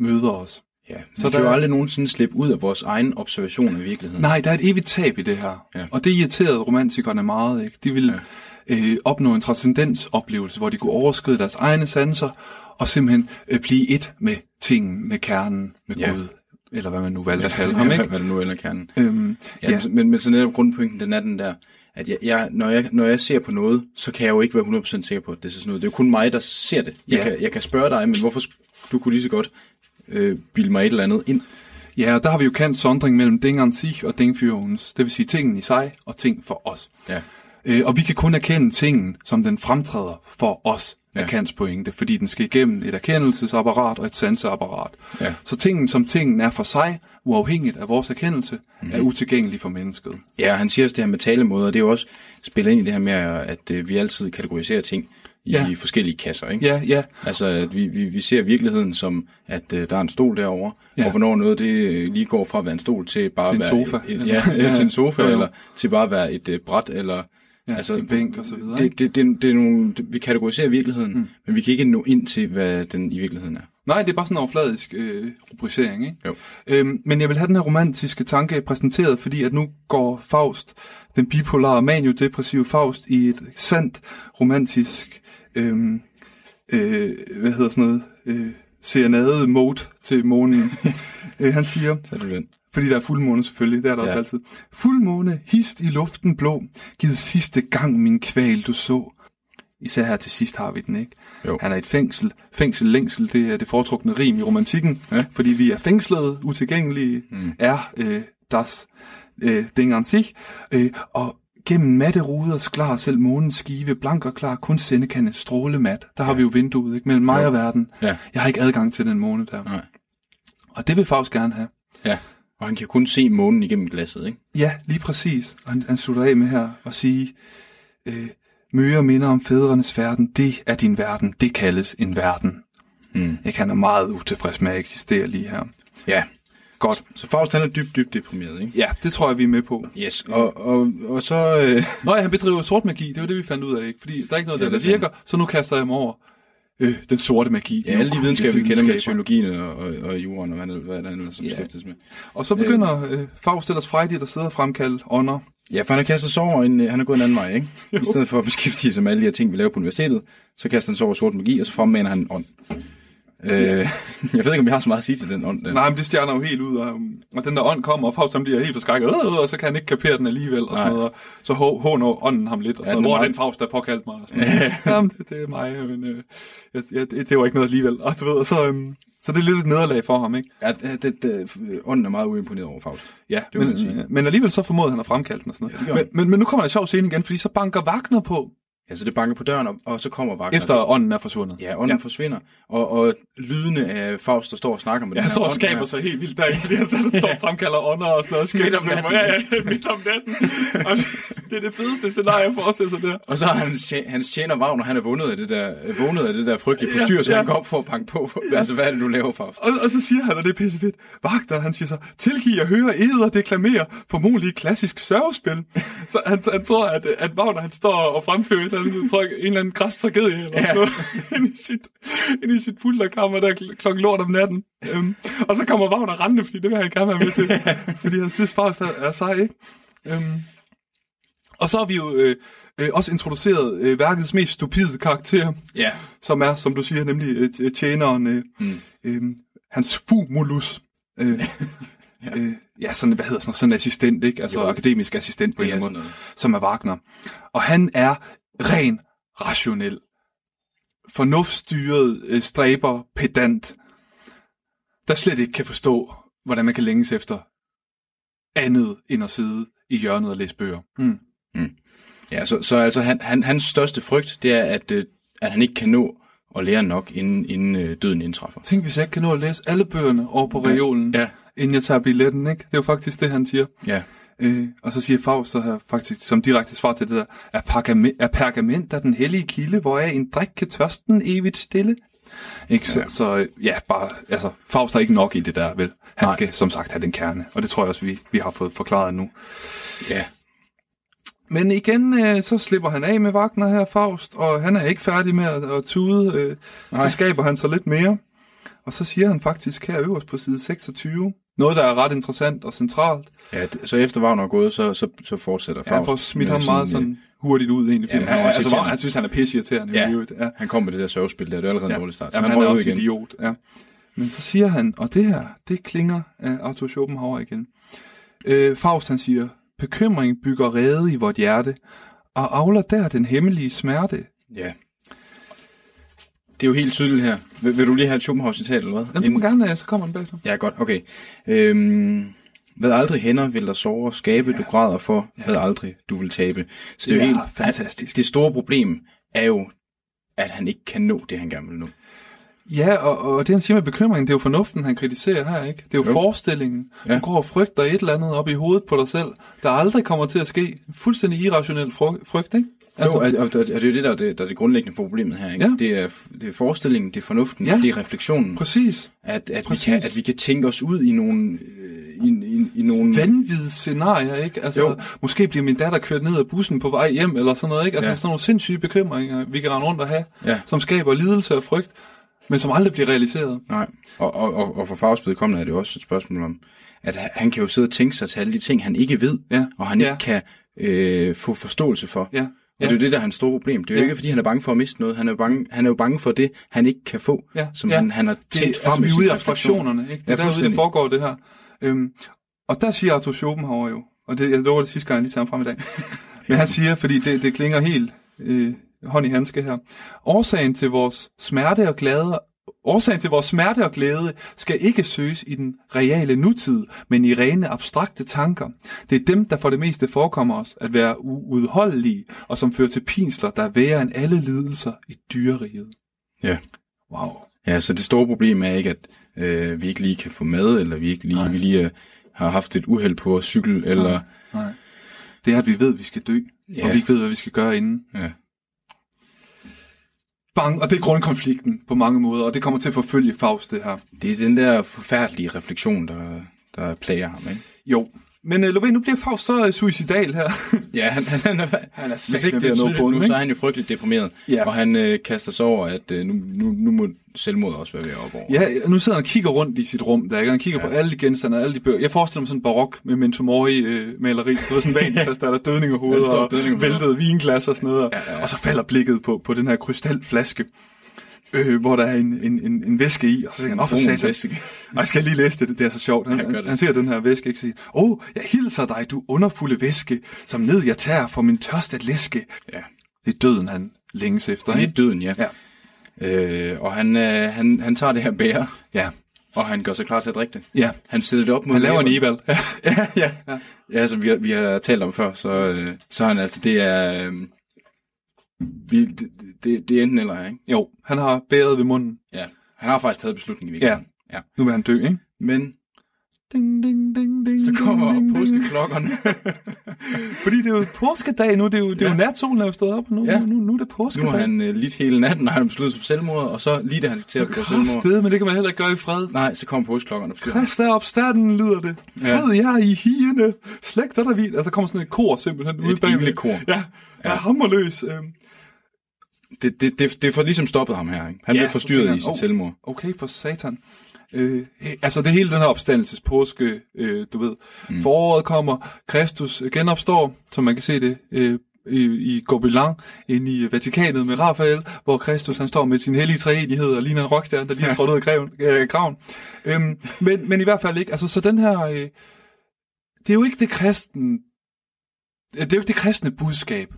møder os. Ja, Så vi der kan jo aldrig nogensinde slippe ud af vores egen observation af virkeligheden. Nej, der er et evigt tab i det her. Ja. Og det irriterede romantikerne meget. Ikke? De ville ja. øh, opnå en transcendensoplevelse, hvor de kunne overskride deres egne sanser, og simpelthen øh, blive et med tingen, med kernen, med Ja. Gud, eller hvad man nu valgte at kalde ham. Ikke? Hvad det nu eller kernen. Øhm, Ja, ja. Men, men så netop grundpointen, den er den der, at jeg, jeg, når, jeg, når jeg ser på noget, så kan jeg jo ikke være 100% sikker på, at det er sådan noget. Det er jo kun mig, der ser det. Jeg, Ja. kan, jeg kan spørge dig, men hvorfor du kunne lige så godt øh, bilde mig et eller andet ind. Ja, og der har vi jo kendt sondring mellem Ding an sich og Ding für uns. Det vil sige tingen i sig og ting for os. Ja. Øh, og vi kan kun erkende tingen, som den fremtræder for os. af Ja. Kants pointe, fordi den skal igennem et erkendelsesapparat og et sanseapparat. Ja. Så tingen som tingen er for sig, uafhængigt af vores erkendelse, mm. er utilgængelig for mennesket. Ja, han siger også det her med talemåder, det er jo også spiller ind i det her med, at øh, vi altid kategoriserer ting Ja. ja. forskellige kasser, ikke? Ja, ja, Altså, at vi, vi, vi ser virkeligheden som, at øh, der er en stol derovre, Ja. ja. og hvornår noget det øh, lige går fra at være en stol til bare Til en at være... sofa. Et, et, ja, ja, til en sofa, jo. eller til bare at være et øh, bræt, eller... ja altså, en bænk og så videre. Det, det, det, det er nogle, det, vi kategoriserer virkeligheden, mm. men vi kan ikke nå ind til, hvad den i virkeligheden er. Nej, det er bare sådan en overfladisk øh, rubricering, ikke? Jo. Øhm, men jeg vil have den her romantiske tanke præsenteret, fordi at nu går Faust, den bipolare maniodepressive Faust, i et sandt romantisk, øhm, øh, hvad hedder sådan noget, øh, serenade mode til månen. øh, han siger, er det den. fordi der er fuldmåne selvfølgelig, det er der ja. Også altid. Fuldmåne, hist i luften blå, givet sidste gang min kval du så. Især her til sidst har vi den, ikke? Jo. Han er et fængsel. Fængsel, længsel, det er det foretrukne rim i romantikken. Ja. Fordi vi er fængslede, utilgængelige, mm. er øh, das øh, Ding an sich. Øh, og gennem matte ruder klar selv månens skive, blank og klar, kun sende kan et stråle mat. Der har vi jo vinduet, ikke? Mellem mig og verden. Ja. Jeg har ikke adgang til den måne der. Nej. Og det vil Faust gerne have. Ja, og han kan kun se månen igennem glasset, ikke? Ja, lige præcis. Og han, han slutter af med her og sige, øh, møger minder om fædrenes færden, det er din verden, det kaldes en verden. Mm. Ikke, han er meget utilfreds med at eksistere lige her. Ja. Godt. Så Faust, han er dybt, dybt deprimeret, ikke? Ja, det tror jeg, vi er med på. Yes, og, og, og så... Øh, Nå ja, han bedriver sort magi, det var det, vi fandt ud af, ikke? Fordi der er ikke noget, Ja, der, der er virker, så nu kaster jeg mig over øh, den sorte magi. Det er ja, alle de videnskaber, vi kender med psykologien og, og, og jorden, og hvad, hvad er han ellers Ja. beskæftiges med. Og så begynder øh, Faust ellers frejdigt at sidde og fremkalde ånder. Ja, for han har kastet sig over en, øh, han er gået en anden vej, ikke? I stedet for at beskæftige sig med alle de her ting, vi laver på universitetet, så kaster han sig over sort magi, og så fremmaner han ånd. Øh, jeg ved ikke, om jeg har så meget at sige til den ånd. Der. Nej, men det stjerner jo helt ud, og, og den der ånd kommer, og Faust han bliver helt forskrækket, øh, og så kan han ikke kapere den alligevel, og sådan Nej. noget, og så hå- håner ånden ham lidt, og sådan den noget, hvor er den Faust, der påkaldte mig, og sådan noget. Jamen, det, det er mig, men øh, jeg, jeg, det, var ikke noget alligevel, og du ved, og så, øhm, så det er lidt et nederlag for ham, ikke? Ja, det, det, det, ånden er meget uimponeret over Faust. Ja, Det men, sige. men alligevel så formåede han at fremkalde den og sådan noget. gjorde men, men, men nu kommer der en sjov scene igen, fordi så banker Wagner på, Ja, så det banker på døren, og, og så kommer Wagner. efter ånden er forsvundet. Ja, ånden ja. forsvinder, og, og lydene af Faust, der står og snakker med Ja, den står og ånd skaber her. sig helt vildt derinde, fordi han så står og fremkalder ånder og sådan noget. Midt om natten. Ja, ja, midt om natten. Og det er det fedeste scenarie at forestille sig der. Og så har hans, hans tjener Wagner, han er vundet af det der, vundet af det der frygtelige postyr, så ja. han går op for at banke på. Altså, hvad er det, du laver, Faust? Og, og så siger han, og det er pisse fedt, Vagter, han siger så, tilgiv at høre eder deklamere formodentlig klassisk sørgespil. Så han, han tror, at, at Wagner, han står og fremfører andet, jeg, en eller anden græs tragedie, eller sådan Ja. noget, ind i sit, ind i sit pulterkammer der kl- klokken lort om natten. Um, og så kommer Wagner rendende, fordi det vil han gerne være med til, fordi han synes Faust er, er sej, ikke? Um, og så har vi jo øh, øh, også introduceret øh, værkets mest stupide karakter, Ja. som er, som du siger, nemlig øh, tjeneren, øh, mm. øh, hans fumulus. Øh, ja. Øh, ja, sådan, hvad hedder sådan, sådan en assistent, ikke? Altså Jo. akademisk assistent på en sådan måde, som er Wagner. Og han er ren rationel, fornuftstyret øh, stræber, pedant, der slet ikke kan forstå, hvordan man kan længes efter andet end at sidde i hjørnet og læse bøger. Mm. Ja, så, så altså, han, han, hans største frygt, det er, at, øh, at han ikke kan nå at lære nok, inden, inden øh, døden indtræffer. Tænk, hvis jeg ikke kan nå at læse alle bøgerne over på reolen, Ja. inden jeg tager billetten, ikke? Det er jo faktisk det, han siger. Ja. Øh, og så siger Faust så her faktisk som direkte svar til det der, er, pergament, er pergament der den hellige kilde, hvoraf en drik kan tørsten evigt stille? Ikke? Så, ja. så ja, bare, altså, Faust er ikke nok i det der, vel? Han Nej. skal som sagt have den kerne, og det tror jeg også, vi, vi har fået forklaret nu. Ja. Men igen, øh, så slipper han af med Wagner her, Faust, og han er ikke færdig med at, at tude. Øh, så skaber han så lidt mere. Og så siger han faktisk her øverst på side 26, noget, der er ret interessant og centralt. ja så efter Wagner er gået, så, så, så fortsætter Ja, han Faust. får smidt ham meget øh, sådan hurtigt ud egentlig. Ja, Fordi han han, er også altså, han synes, han er pisseirriterende. Ja. ja. Han kom med det der sørgespil der, det er allerede en Ja. dårlig start. Jamen, så han er også igen. idiot, ja. Men så siger han, og det her, det klinger af Arthur Schopenhauer igen. Øh, Faust han siger, bekymring bygger rede i vort hjerte, og avler der den hemmelige smerte. Ja. Det er jo helt tydeligt her. Vil, vil du lige have et Schopenhauer-citat, eller hvad? Den du må gerne, så kommer den bagefter. Ja, godt, okay. Øhm, hvad aldrig hænder, vil der sove skabe, du græder for, hvad aldrig du vil tabe. Så det, er jo helt fantastisk. Det store problem er jo, at han ikke kan nå det, han gerne vil nå. Ja, og, og det han siger med bekymringen, det er jo fornuften, han kritiserer her, ikke? Det er jo, Jo. forestillingen. Ja. Ja. Du går og frygter et eller andet op i hovedet på dig selv, der aldrig kommer til at ske. Fuldstændig irrationel fry- frygt, ikke? Altså, jo, og, og, og det er jo det, der er det, der er det grundlæggende for problemet her. Ikke? Ja. Det, er, det er forestillingen, det er fornuften, Ja. det er refleksionen. Præcis. At, at, vi Præcis. kan, at vi kan tænke os ud i nogle... øh, I, i, i nogle Vanvittige scenarier, ikke? Altså, Jo. måske bliver min datter kørt ned af bussen på vej hjem, eller sådan noget, ikke? Altså, Ja. sådan nogle sindssyge bekymringer, vi kan rende rundt og have, Ja. som skaber lidelse og frygt, men som aldrig bliver realiseret. Nej, og, og, og, og for Favs vedkommende er det også et spørgsmål om, at han- han kan jo sidde og tænke sig til alle de ting, han ikke ved, Ja. og han Ja. ikke kan øh, få forståelse for. Ja. Og det er jo det, der er hans store problem. Det er jo Ja. ikke, fordi han er bange for at miste noget. Han er jo bange, han er jo bange for det, han ikke kan få, Ja. som Ja. Han, han har Det, tænkt frem altså, vi i er sin ude refleksion. abstraktionerne, ikke? Det Ja, er derude, det foregår, det her. Øhm, og der siger Arthur Schopenhauer jo, og det, jeg lover det sidste gang, jeg lige tager frem i dag, men han siger, fordi det, det klinger helt øh, hånd i handske her, årsagen til vores smerte og glæde Årsagen til vores smerte og glæde skal ikke søges i den reale nutid, men i rene abstrakte tanker. Det er dem, der for det meste forekommer os at være uudholdelige, og som fører til pinsler, der er værre end alle lidelser i dyreriget. Ja. Wow. Ja, så det store problem er ikke, at øh, vi ikke lige kan få mad, eller vi ikke lige, vi lige øh, har haft et uheld på at cykle, eller... Nej. Det er, at vi ved, at vi skal dø, Ja. og vi ikke ved, hvad vi skal gøre inden. Ja. Bang, og det er grundkonflikten på mange måder, og det kommer til at forfølge Faust, det her. Det er den der forfærdelige refleksion, der, der plager ham, ikke? Jo. Men uh, Lovén, nu bliver Faust så uh, suicidal her. Ja, han, han, han er, Han er hvis ikke det er tydeligt nu, så er han jo frygteligt deprimeret. Ja. Og han øh, kaster sig over, at øh, nu, nu, nu må selvmord også være ved at op over. Ja, nu sidder han og kigger rundt i sit rum, der ikke? Han kigger ja. på alle de genstande, alle de bøger. Jeg forestiller mig sådan en barok med Memento Mori-maleri. det var sådan en vanitas, der er der dødning af hovedet Ja, og hovedet. væltet vinglas og sådan noget. Ja, ja, ja. Og så falder blikket på, på den her krystalflaske, øh, hvor der er en, en, en, en væske i. Og så siger han, åh for satan. væske." Og jeg skal lige læse det, det er så sjovt. Han, han, han ser den her væske, ikke? Siger, åh, oh, jeg hilser dig, du underfulde væske, som ned jeg tager for min tørste læske. ja. Det er døden, han længes efter, Det er ikke? døden, ja. Ja. Øh, og han, øh, han, han tager det her bære, Ja, og han gør sig klar til at drikke det. ja. Han sætter det op mod Han laver en læberne. eval. Ja. ja, ja. Ja, som vi, har- vi har talt om før, så, øh, så han altså, det er... Øh, vi, det, det, det er enten eller, ikke? Jo, han har bæret ved munden. Ja. Han har faktisk taget beslutningen i virkeligheden. Ja. ja. Nu vil han dø, ikke? Men Ding, ding, ding, ding, så kommer ding, ding, påskeklokkerne. Fordi det er jo påskedag nu, det er jo, det er jo Ja. natsolen er jo stået op, og nu, Ja. ja. nu, nu, nu er det nu påskedag. har han øh, lidt hele natten, og han har besluttet sig for selvmord, og så lige da han skal til at begå selvmord, men det kan man heller ikke gøre i fred. nej, så kommer påskeklokkerne. Krist er opstanden, lyder det. Ja. Fred jer i hierne. Slægter der vid. Altså, der kommer sådan et kor simpelthen ude Et bagved. englekor. Ja, ja. Ja. hammerløs. Øhm. Det, det, det, det får ligesom stoppet ham her. Ikke? Han Ja, bliver så forstyrret tænker i han, sit "Åh." selvmord. Okay, for satan. Øh, altså det hele den her opstandelses påske, øh, du ved. Mm. Foråret kommer, Kristus genopstår, som man kan se det øh, i, i Gobelin, inde i Vatikanet med Raphael, hvor Kristus han står med sin hellige treenighed og ligner en rockstjerne, der lige er trådt ud af graven. Øh, graven. Øhm, men, men i hvert fald ikke. Altså så den her, øh, det er jo ikke det kristen, det er jo ikke det kristne budskab,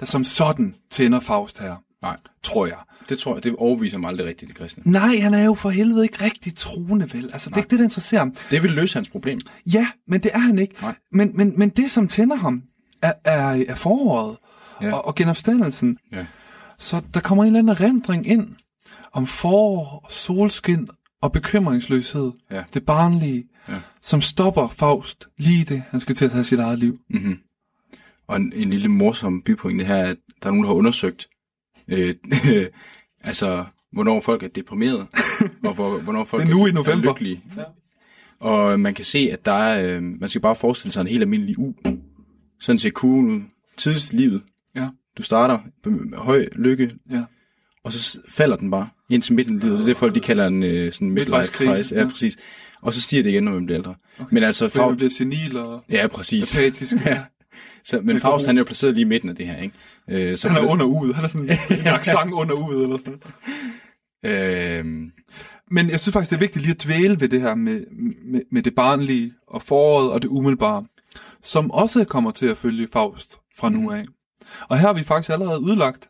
der som sådan tænder Faust her, Nej, tror jeg. det tror jeg, det overviser mig aldrig rigtigt, det kristne. Nej, han er jo for helvede ikke rigtig troende, vel? Altså, det er ikke det, der interesserer ham. Det vil løse hans problem. Ja, men det er han ikke. Nej. Men, men, men det, som tænder ham, er, er, er foråret Ja. og, og genopstandelsen. Ja. Så der kommer en eller anden erindring ind om forår, solskin og bekymringsløshed. Ja. Det barnlige, Ja. som stopper Faust lige det, han skal til at tage sit eget liv. Mm-hmm. Og en, en lille morsom bypointe her, er, at der er nogen, der har undersøgt, øh, altså, hvornår folk er deprimeret, og hvor, hvornår folk Det er nu i er november. lykkelige. Ja. Og man kan se, at der er, øh, man skal bare forestille sig en helt almindelig uge. Sådan ser kurven ud. Tidligst i livet. Ja. Du starter med høj lykke, Ja. og så falder den bare ind til midten. Det er det, folk de kalder en øh, sådan midlife crisis. Ja, ja. præcis. Og så stiger det igen, når man bliver ældre. Okay. Men altså, For man bliver senil og ja, præcis. apatisk. ja. Så, men Faust, han er jo placeret lige i midten af det her, ikke? Øh, så Han er under uget. Han er sådan en accent under uget eller sådan noget. Øh, Men jeg synes faktisk, det er vigtigt lige at dvæle ved det her med, med, med det barnlige og foråret og det umiddelbare, som også kommer til at følge Faust fra nu af. Og her har vi faktisk allerede udlagt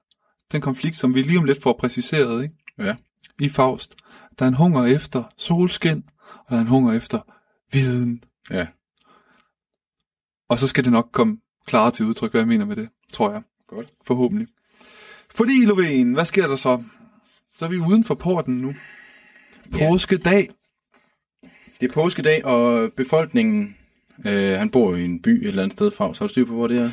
den konflikt, som vi lige om lidt får præciseret ikke? ja. i Faust. Der er en hunger efter solskin, og der er en hunger efter viden. Ja. Og så skal det nok komme klarere til udtryk, hvad jeg mener med det, tror jeg. Godt. Forhåbentlig. Fordi, Lovén, hvad sker der så? Så er vi uden for porten nu. Påskedag. Det er påskedag, og befolkningen, øh, han bor i en by et eller andet sted fra. Så har du styr på, hvor det er?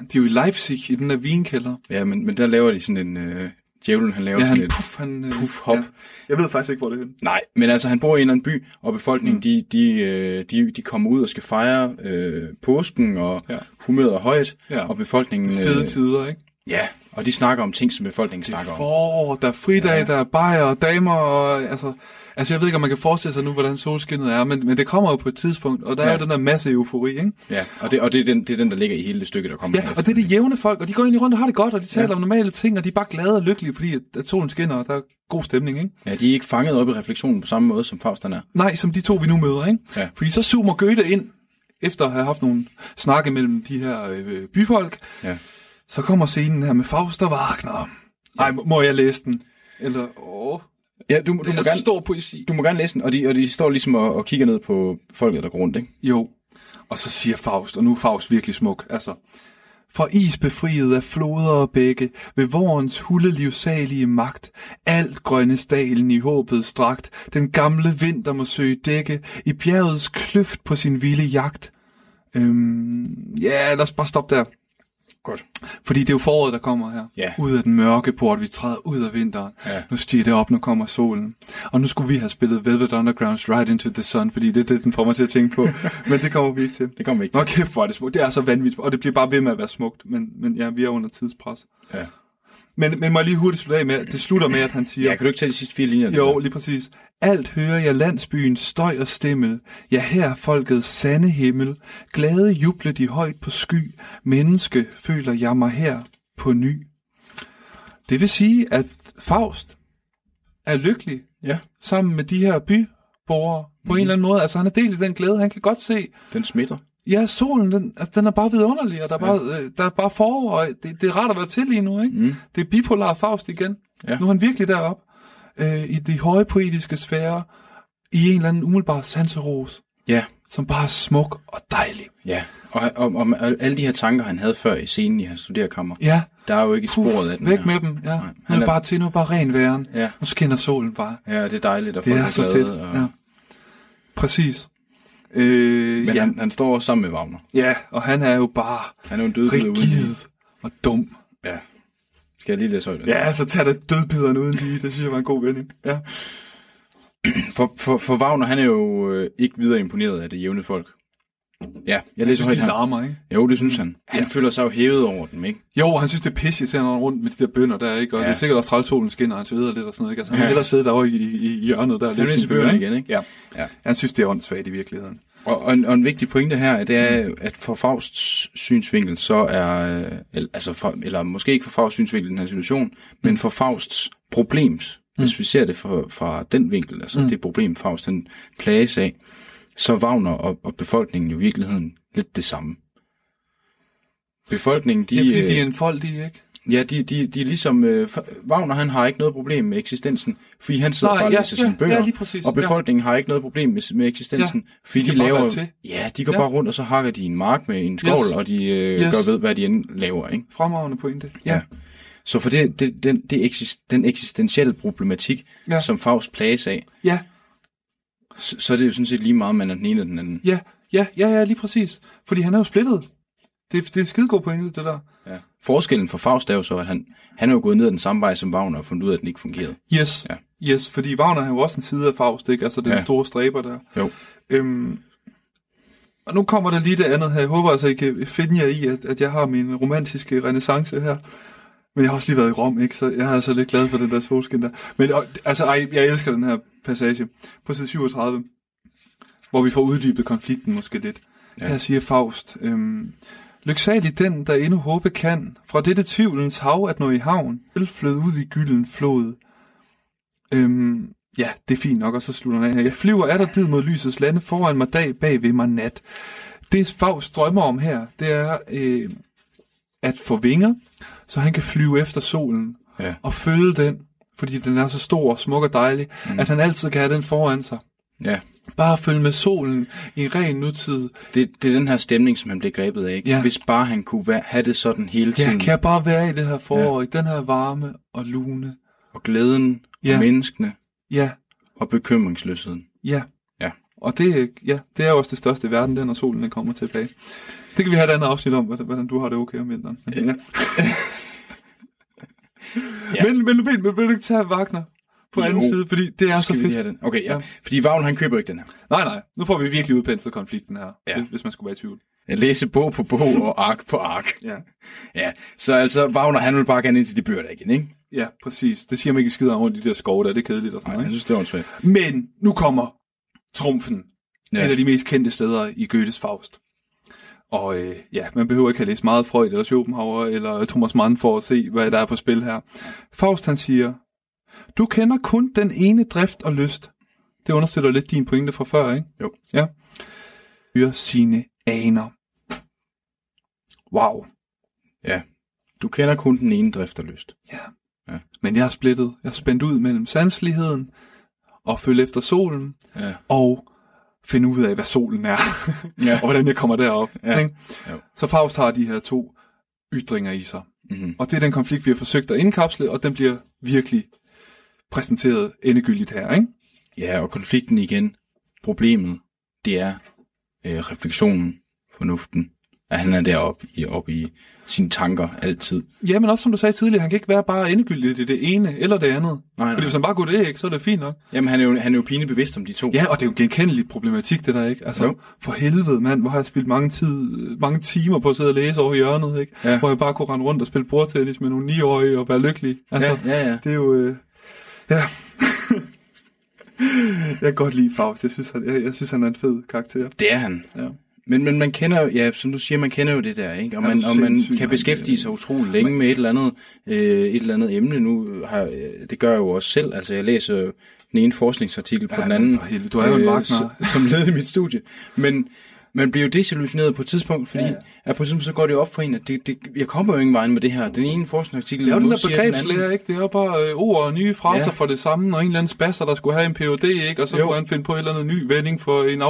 De er jo i Leipzig, i den der vinkælder. Ja, men, men der laver de sådan en... Øh, djævlen, han laver Ja, sådan han et... puff, han... øh, puff-hop. Ja. Jeg ved faktisk ikke, hvor det er. Nej, men altså han bor i en eller anden by, og befolkningen, mm. de, de, øh, de, de kommer ud og skal fejre øh, påsken, og Ja. humøret er højt, Ja. og befolkningen... Fede tider, ikke? Ja, og de snakker om ting, som befolkningen Det er snakker om. forår, der er fridag, ja. der er bajer og damer, og altså... Altså, jeg ved ikke, om man kan forestille sig nu, hvordan solskinnet er, men, men det kommer jo på et tidspunkt, og der ja. er Ja. jo den der masse eufori, ikke? Ja, og, det, og det, er den, det er den, der ligger i hele det stykke, der kommer Ja, her og det er de jævne folk, og de går egentlig rundt og har det godt, og de taler ja. Ja. om normale ting, og de er bare glade og lykkelige, fordi at, at solen skinner, og der er god stemning, ikke? Ja, de er ikke fanget op i refleksionen på samme måde, som Faust han er. Nej, som de to, vi nu møder, ikke? Ja. Fordi så zoomer Goethe ind, efter at have haft nogle snakke mellem de her øh, byfolk, Ja. så kommer scenen her med Faust og Wagner. Nej, må- må jeg læse den? Eller, åh, Ja, du, du, det må er så gerne, stor poesi. du må gerne læse den, og de, og de står ligesom og, og kigger ned på folket, der går rundt, ikke? Jo, og så siger Faust, og nu er Faust virkelig smuk, altså. For is befriet af floder og bække, ved vorens hulde livsalige magt, alt grønne stalen i håbet strakt, den gamle vinter må søge dække, i bjergets kløft på sin vilde jagt. Øhm, ja, lad os bare stoppe der. Godt. Fordi det er jo foråret, der kommer her. Ja. Ud af den mørke port, vi træder ud af vinteren. Ja. Nu stiger det op, nu kommer solen. Og nu skulle vi have spillet Velvet Underground's Right Into the Sun, fordi det er det, den får mig til at tænke på. Men det kommer vi ikke til. Det kommer vi ikke Nå til. kæft, hvor er det smukt. Det er så vanvittigt, og det bliver bare ved med at være smukt. Men, men ja, vi er under tidspres. Ja. Men, men må jeg lige hurtigt slutte af med, det slutter med, at han siger... ja, kan du ikke tage de sidste fire linjer? Jo, lige præcis. Alt hører jeg landsbyens støj og stimmel. Ja, her er folkets sande himmel. Glade juble de højt på sky. Menneske føler jeg mig her på ny. Det vil sige, at Faust er lykkelig Ja, sammen med de her byborgere på mm. en eller anden måde. Altså han er del i den glæde. Han kan godt se, den smitter. ja, solen, den, altså, den er bare vidunderlig, og der er, ja. bare, øh, der er bare forår, og det, det er rart at være til lige nu, ikke? Mm. Det er bipolar Faust igen. Ja. Nu er han virkelig deroppe øh, i de høje poetiske sfære, i en eller anden umiddelbar sanseros, Ja, som bare er smuk og dejlig. ja. Og, og, og, og alle de her tanker, han havde før i scenen i hans studerkammer, Ja, der er jo ikke puff, sporet af den væk her. med dem. Ja. Nej, han han er er- bare til, nu er bare ren væren. Ja. Nu skinner solen bare. Ja, det er dejligt, og Det folk er er så glade. fedt. Og, Ja. Præcis. Øh, Men ja. han, han står også sammen med Wagner. ja, og han er jo bare Han er jo en uden rigid og dum. Ja. Skal jeg lige læse højt? Ja, så tag da dødbideren uden lige. Det synes jeg var en god vending. Ja. For, for, for Wagner, han er jo øh, ikke videre imponeret af det jævne folk. Ja, jeg læser højt de larmer, ikke? Jo, det synes han. Han føler sig jo hævet over dem, ikke? Jo, han synes, det er pisse, til han rundt med de der bønder der, ikke? Og ja. Ja. det er sikkert også træls solen skinner, og han sveder lidt og sådan noget, ikke? Altså, han Ja. vil hellere sidde derovre i, i, i hjørnet der. og læse sine bøger, igen, ikke? Ja. Ja. Han synes, det er åndssvagt i virkeligheden. Og, og, en, og en vigtig pointe her, det er, at for Fausts synsvinkel, så er, øh, altså for, eller måske ikke for Fausts synsvinkel i den her situation, men for Fausts problems, mm. hvis vi ser det fra, fra den vinkel, altså mm. det problem, Faust han plages af, så er Wagner og, og befolkningen jo i virkeligheden lidt det samme. Befolkningen, de, De, ja, fordi øh, de er enfoldige, ikke? Ja, de, de, de er ligesom... Øh, Wagner, han har ikke noget problem med eksistensen, fordi han sidder Nej, bare og ja, læser ja, sine bøger. ja, lige præcis, og befolkningen har ikke noget problem med, med eksistensen, ja, fordi de de, laver... til. Ja, de går Ja. bare rundt, og så hakker de en mark med en skål, Yes. og de øh, Yes. gør ved, hvad de end laver, ikke? Fremragende pointe. Ja. Så for det, det, den, det eksist, den eksistentielle problematik, Ja. ja. som Faust plages af, Ja, så, så er det jo sådan set lige meget, man er den ene eller den anden. ja, ja, ja, ja, lige præcis. Fordi han er jo splittet. Det, det er skide god pointe, det der. Ja. Forskellen for Faust er jo så, at han, han er jo gået ned ad den samme vej som Wagner og fundet ud af, at den ikke fungerede. Yes, ja. Yes, fordi Wagner har jo også en side af Faust, ikke? Altså den ja. Store stræber der. Jo. Øhm, og nu kommer der lige det andet her. Jeg håber altså, I kan finde jer i, at, at jeg har min romantiske renaissance her. Men jeg har også lige været i Rom, ikke? Så jeg er altså lidt glad for den der solskin der. Men og, altså, ej, jeg elsker den her passage på side 37, hvor vi får uddybet konflikten måske lidt. Ja. Her siger Faust, øhm, Lyksalig den, der endnu håbe kan, fra dette tvivlens hav at nå i havn, vil flød ud i gylden flod. Øhm, ja, det er fint nok, og så slutter han af her. Jeg flyver er der did mod lysets lande, foran mig dag, bag ved mig nat. Det Faust drømmer om her, det er øh, at få vinger, så han kan flyve efter solen Ja. og følge den, fordi den er så stor og smuk og dejlig, mm. at han altid kan have den foran sig. Ja. Bare følge med solen i ren nutid. Det, det er den her stemning, som han bliver grebet af. Ikke? Ja. Hvis bare han kunne være, have det sådan hele Ja, tiden. kan jeg bare være i det her forår, ja. i den her varme og lune. Og glæden, Ja. og menneskene, Ja, og bekymringsløsheden. ja. Ja. Og det, ja, det er også det største i verden, den når solen den kommer tilbage. Det kan vi have et andet afsnit om, hvordan, du har det okay om vinteren. Men, ja. Ja. men, men, men, men vil du ikke tage Wagner på Jo. anden side, fordi det er så vi fedt. have den? Okay, ja. Ja. Fordi Vagn, han køber ikke den her. Nej, nej, nu får vi virkelig udpenslet konflikten her, Ja. hvis, man skulle være i tvivl. Jeg læser bog på bog og ark på ark. Ja. Ja, så altså, Wagner, han vil bare gerne ind til de bøger der igen, ikke? Ja, præcis. Det siger man ikke skid om rundt i de der skove der, det er kedeligt og sådan Nej, noget. jeg synes, det er åndssvagt. Men nu kommer trumfen. Ja. Et af de mest kendte steder i Goethes Faust. Og øh, ja, man behøver ikke have læst meget Freud eller Schopenhauer eller Thomas Mann for at se, hvad der er på spil her. Faust han siger, du kender kun den ene drift og lyst. Det understøtter lidt din pointe fra før, ikke? Jo. Ja. Hører sine aner. Wow. Ja. Du kender kun den ene drift og lyst. Ja. Ja. Men jeg er splittet. Jeg er spændt ud mellem sanseligheden og følge efter solen Ja. og finde ud af, hvad solen er, Ja. og hvordan jeg kommer derop. Ja. Ikke? Jo. Så Faust har de her to ytringer i sig. Mm-hmm. Og det er den konflikt, vi har forsøgt at indkapsle, og den bliver virkelig præsenteret endegyldigt her. Ikke? Ja, og konflikten igen. Problemet, det er øh, refleksionen, fornuften. At han er deroppe i, oppe i sine tanker altid. Ja, men også som du sagde tidligere, han kan ikke være bare endegyldigt i det ene eller det andet. Nej, Fordi hvis han bare går det ikke, så er det fint nok. Jamen, han er jo, han er jo pinligt bevidst om de to. Ja, og det er jo en genkendelig problematik, det der, ikke? Altså, Jo. for helvede, mand, hvor har jeg spildt mange, tid, mange timer på at sidde og læse over i hjørnet, ikke? Ja. Hvor jeg bare kunne rende rundt og spille bordtennis med nogle 9-årige og være lykkelig. Altså, ja, ja. ja. Det er jo... Øh, ja. jeg kan godt lide Faust. Jeg synes, han, jeg, jeg synes, han er en fed karakter. Det er han. Ja. Men, men man kender jo, ja, som du siger, man kender jo det der, ikke? Og Ja, man, er og man kan beskæftige sig utrolig længe med et eller andet, øh, et eller andet emne. Nu har, øh, det gør jeg jo også selv. Altså, jeg læser den ene forskningsartikel på Ja, den anden. du er jo en s- Som led i mit studie. Men man bliver jo desillusioneret på et tidspunkt, fordi ja. at på et tidspunkt så går det op for en, at det, det, jeg kommer jo ingen vejen med det her. Den ene forskningsartikel Det er jo den der begrebslærer, anden. ikke? Det er jo bare øh, ord og nye fraser Ja. ja. for det samme, og en eller anden spasser, der skulle have en PhD, ikke? Og så Jo. kunne han finde på et eller andet ny vending for en der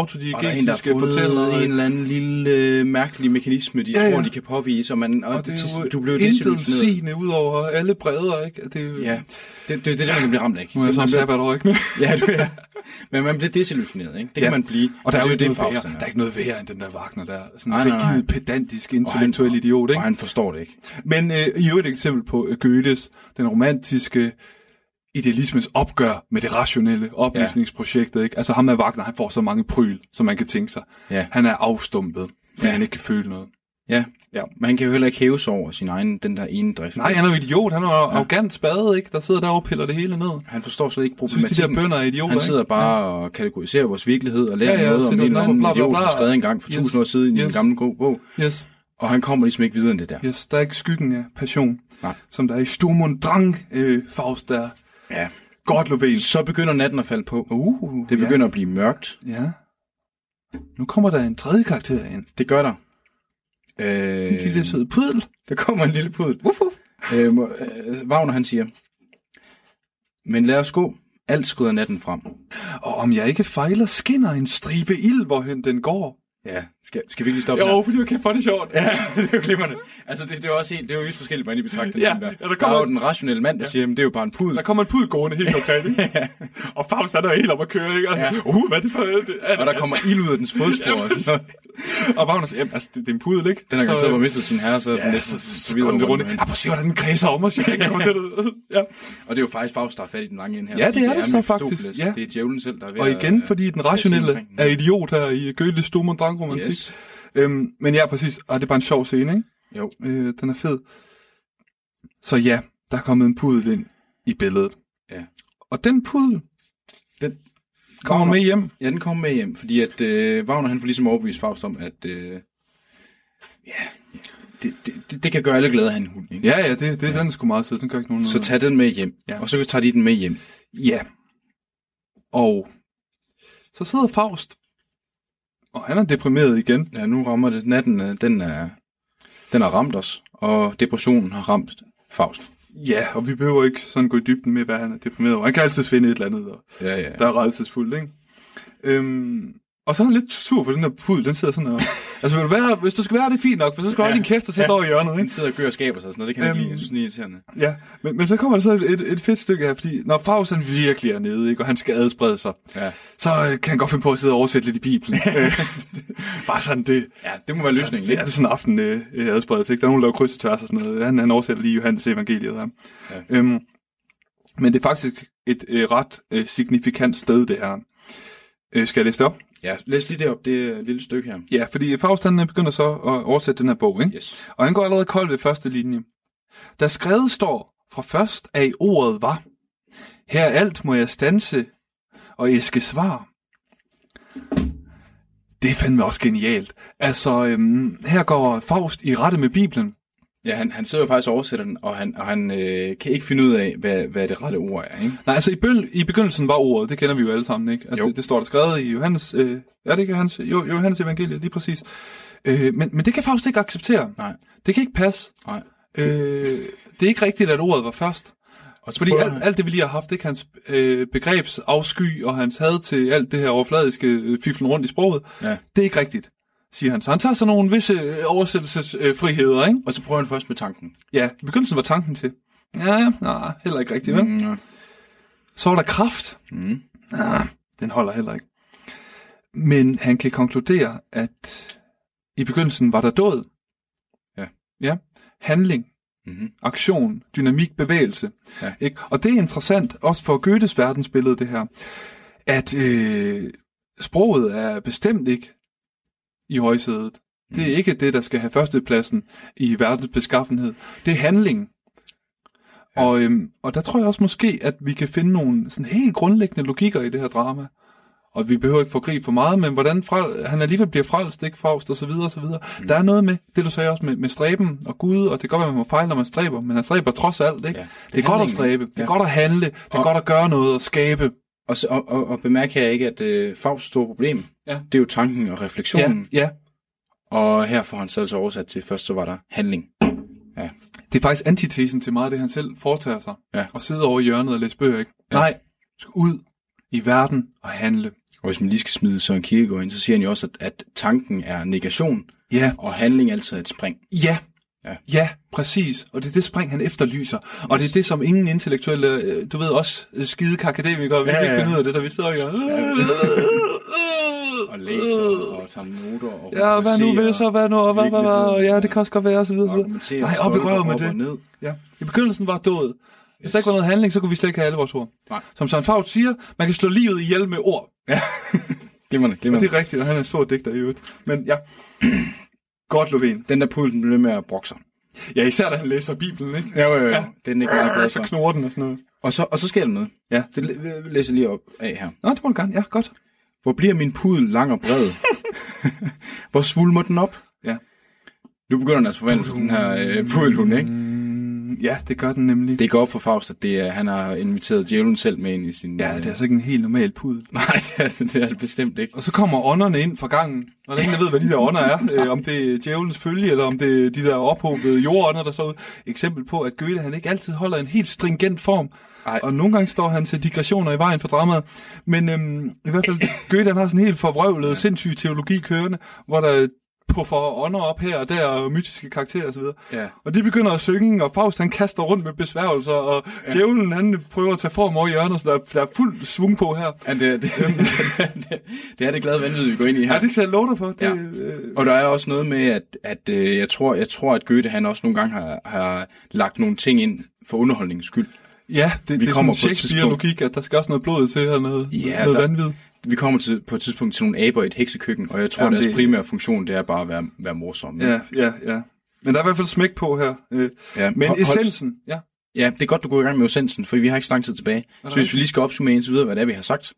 en, der fundet fortæller. en eller anden lille øh, mærkelig mekanisme, de Ja, ja, ja. tror, de kan påvise, og, man, og, Og det er jo du bliver intet desillusioneret. ud over alle bredder, ikke? Det er Ja, det, det, det er det, man kan blive ramt af. Nu er jeg så sabbatår, ikke? Ja, du er. Men man bliver desillusioneret, ikke? Det Ja. kan man blive. Og der er jo det det, der er ikke noget værre end den der Wagner der. Sådan en rigid, pedantisk, intellektuel idiot, ikke? Og han forstår det ikke. Men øh, i øvrigt et eksempel på øh, Goethes, den romantiske idealismes opgør med det rationelle oplysningsprojektet. Ikke? Altså ham med Wagner, han får så mange pryl, som man kan tænke sig. Ja. Han er afstumpet, fordi Ja. han ikke kan føle noget. Ja. Ja. Men han kan jo heller ikke hæve sig over sin egen, den der ene drift. Nej, han er jo idiot. Han er jo arrogant spade, ikke? Der sidder derovre og piller det hele ned. Han forstår slet ikke Jeg synes, de der problematikken. bønder er idioter, han sidder ikke? bare og kategoriserer vores virkelighed og lærer Ja, ja, noget om en eller anden idiot, der skrevet engang for Yes. tusind år siden i en Yes. gammel god bog. Yes, Og han kommer ligesom ikke videre end det der. yes, der er ikke skyggen af passion, Nej. som der er i Sturm und Drang, øh, Faust der. Ja. Godt, Lovén. Så begynder natten at falde på. Uh, Det begynder at blive mørkt. Ja. ja. Nu kommer der en tredje karakter ind. Det gør der. Øh, En lille sød pudel. Der kommer en lille pudel. Uff, uff. Øh, øh, Wagner han siger, men lad os gå. Alt skrider natten frem. Og om jeg ikke fejler, skinner en stribe ild, hvorhen den går. Ja, skal, skal vi ikke lige stoppe Jo, fordi jeg kan få det sjovt. Ja, det er jo glimrende. Altså, det, det er jo også helt, det er jo vidt forskelligt, hvordan I betragter Ja, der. ja, der der, er jo en- den rationelle mand, der ja. siger, at det er jo bare en pudel. Der kommer en pudel gående helt konkret, ikke? Og Faust han er jo helt op at køre, ikke? Og, Ja. uh, hvad er det for... Det, er, Og der kommer ild ud af dens fodspor og sådan noget. og siger, jamen, altså, det, det, er en pudel, ikke? Den har garanteret øh, bare mistet sin herre, så er sådan Ja, lidt, så, så, så, så rundt. Ah, prøv at se, hvordan den kredser om os. Jeg kan komme til det. Ja. Og det er jo faktisk Faust, der er fat i den lange ende her. Ja, det er det så faktisk, ja. Det er djævlen selv, der er ved Og at, igen, fordi den rationelle er idiot her i Goethes Sturm und Drang romantik. Yes. Øhm, men ja, præcis. Og det er bare en sjov scene, ikke? Jo. Øh, den er fed. Så ja, der er kommet en pudel ind i billedet. Ja. Og den pudel Den, kommer Wagner- med hjem. Ja, den kommer med hjem, fordi at øh, Wagner han får ligesom overbevist Faust om, at øh, ja, det, det, det, kan gøre alle glade at have en hund. Ikke? Ja, ja, det, det, den er sgu meget sød. Den gør ikke nogen Så tag den med hjem, Ja. ja. og så tager de den med hjem. Ja. Og så sidder Faust. Og han er deprimeret igen. Ja, nu rammer det. Natten, øh, den er, den har ramt os, og depressionen har ramt Faust. Ja, og vi behøver ikke sådan gå i dybden med, hvad han er deprimeret over. Han kan altid finde et eller andet, og Ja, ja. der er redselsfuldt, ikke? Øhm, og så er han lidt sur for den der pudel, den sidder sådan og... altså, vil du være, hvis du skal være det, er fint nok, for så skal du holde Ja. din kæft og sætte Ja. over i hjørnet, ikke? sidder og gør og skaber sig og sådan noget. Det kan Øhm, ikke lide. Jeg synes, det er irriterende. Ja, men, men så kommer der så et, et, fedt stykke her, fordi når Faust han virkelig er nede, ikke, og han skal adsprede sig, Ja. så øh, kan han godt finde på at sidde og oversætte lidt i Bibelen. Øh, Bare sådan det. ja, det må være løsningen. Så er ikke? det sådan en aften øh, øh, adspredelse, ikke? Der er nogen, der laver kryds og tværs og sådan noget. Han, han oversætter lige Johannes evangeliet her. Ja. Øhm, men det er faktisk et øh, ret øh, signifikant sted, det her. Øh, skal jeg læse det op? Ja, læs lige det op. Det et lille stykke her. Ja, fordi Faust han begynder så at oversætte den her bog, ikke? Yes. Og han går allerede kold ved første linje. Der skrevet står, fra først af ordet var, her alt må jeg stanse og æske svar. Det er fandme også genialt. Altså, øhm, her går Faust i rette med Bibelen. Ja, han, han sidder jo faktisk og oversætter den, og han, og han øh, kan ikke finde ud af, hvad, hvad det rette ord er. Ikke? Nej, altså i, bøl, i begyndelsen var ordet, det kender vi jo alle sammen, ikke? Altså, Jo. det, det står der skrevet i Johannes, øh, er det ikke Johannes, jo, Johannes evangeliet, lige præcis. Øh, men, men det kan Faust ikke acceptere. Nej. Det kan ikke passe. Nej. Øh, det er ikke rigtigt, at ordet var først. Og Fordi alt, alt det, vi lige har haft, ikke hans øh, begrebsafsky og hans had til alt det her overfladiske øh, fiflen rundt i sproget, Ja. det er ikke rigtigt, siger han. Så han tager så nogle visse øh, oversættelsesfriheder, ikke? Og så prøver han først med tanken. Ja, i begyndelsen var tanken til. Ja, nej, heller ikke rigtigt, vel? Mm, ja. Så var der kraft. Mm. Ah, den holder heller ikke. Men han kan konkludere, at i begyndelsen var der død. Ja. Ja. Handling, Mm-hmm. aktion, dynamik, bevægelse. Ja. Ikke? Og det er interessant, også for Goethes verdensbillede, det her, at øh, sproget er bestemt ikke i højsædet. Det er ikke det, der skal have førstepladsen i verdens beskaffenhed. Det er handling. Ja. Og, øhm, og der tror jeg også måske, at vi kan finde nogle sådan helt grundlæggende logikker i det her drama. Og vi behøver ikke forgribe for meget, men hvordan fra, han alligevel bliver frelst, ikke Faust, og så videre, og så videre. Mm. Der er noget med, det du sagde også med, med stræben og Gud, og det kan godt være, man må fejle, når man stræber, men han stræber trods alt, ikke? Ja, det, det det er er godt at stræbe, det er Ja. godt at handle, det er Og- godt at gøre noget og skabe. Og, og, og, og bemærk her ikke, at øh, Fausts store problem, Ja. det er jo tanken og Ja, refleksionen. ja. Og her får han så altså oversat til, først så var der handling. Det er faktisk antitesen til meget af det, han selv foretager sig. Ja. Og sidde over i hjørnet og læse bøger, ikke? Ja. Nej, du skal ud i verden og handle. Og hvis man lige skal smide Søren Kierkegaard ind, så siger han jo også, at, at tanken er negation, Ja, og handling altid er et spring. ja, Ja. ja, præcis. Og det er det spring, han efterlyser. Og det er det, som ingen intellektuelle, øh, du ved også, skide akademikere, vi Ja, kan ikke ja. finde ud af det, der vi sidder og gør. Og læser og tager noter og Ja, hvad nu vil så, hvad nu, og hvad, hvad, hvad, ja, det kan også godt være, og så videre, og så videre. Nej, op i røven med det. Ned. Ja. I begyndelsen var død. Hvis der ikke var noget handling, så kunne vi slet ikke have alle vores ord. Nej. Som Søren Faust siger, man kan slå livet ihjel med ord. Glimrende, Og glimrende. det er rigtigt, og han er en stor digter i øvrigt. Men ja, godt Lovén. Den der pult, den bliver med at brokke sig. Ja, især da han læser Bibelen, ikke? Jo, jo, jo. Ja. Det er den ikke meget glad Så for. knurrer den og sådan noget. Og så, og så sker der noget. Ja. Det læ- læser lige op af her. Nå, det må du gerne. Ja, godt. Hvor bliver min pudel lang og bred? Hvor svulmer den op? Ja. Nu begynder den altså forvandle til den her øh, pudelhund, ikke? Mm, ja, det gør den nemlig. Det går op for Faust, at det er, han har inviteret djævlen selv med ind i sin... Ja, det er altså ikke en helt normal pudel. Nej, det er, det er det bestemt ikke. Og så kommer ånderne ind fra gangen, og der er ingen, der ved, hvad de der ånder er. Øh, om det er djævelens følge, eller om det er de der ophobede jordånder, der står ud. Eksempel på, at Goethe han ikke altid holder en helt stringent form. Ej. Og nogle gange står hans digressioner i vejen for dramaet. Men øhm, i hvert fald, Goethe han har sådan en helt forvrøvlet, ja. sindssyg teologi kørende, hvor der puffer ånder op her og der, og mytiske karakterer osv. Ja. Og de begynder at synge, og Faust han kaster rundt med besværgelser, og ja. djævlen han prøver at tage form over hjørnet, så der, der er fuld svung på her. Ja, det, det, det, det er det glade vanvid, vi går ind i her. Ja, det kan jeg love dig for. Det, Ja. øh, Og der er også noget med, at, at øh, jeg, tror, jeg tror, at Goethe han også nogle gange har, har lagt nogle ting ind for underholdningens skyld. Ja, det, Vi det er kommer sådan på et Shakespeare-logik, at der skal også noget blod til, og noget, Ja, noget der- vanvid. Vi kommer til, på et tidspunkt til nogle aber i et heksekøkken, og jeg tror, Jamen, deres det- primære funktion, det er bare at være, være morsom. Ja, ja, ja. Men der er i hvert fald smæk på her. Øh, ja. men Hold- essensen, ja. Ja, det er godt, du går i gang med essensen, for vi har ikke så lang tid tilbage. Så hvis vi lige skal opsummere indtil videre, hvad det er, vi har sagt.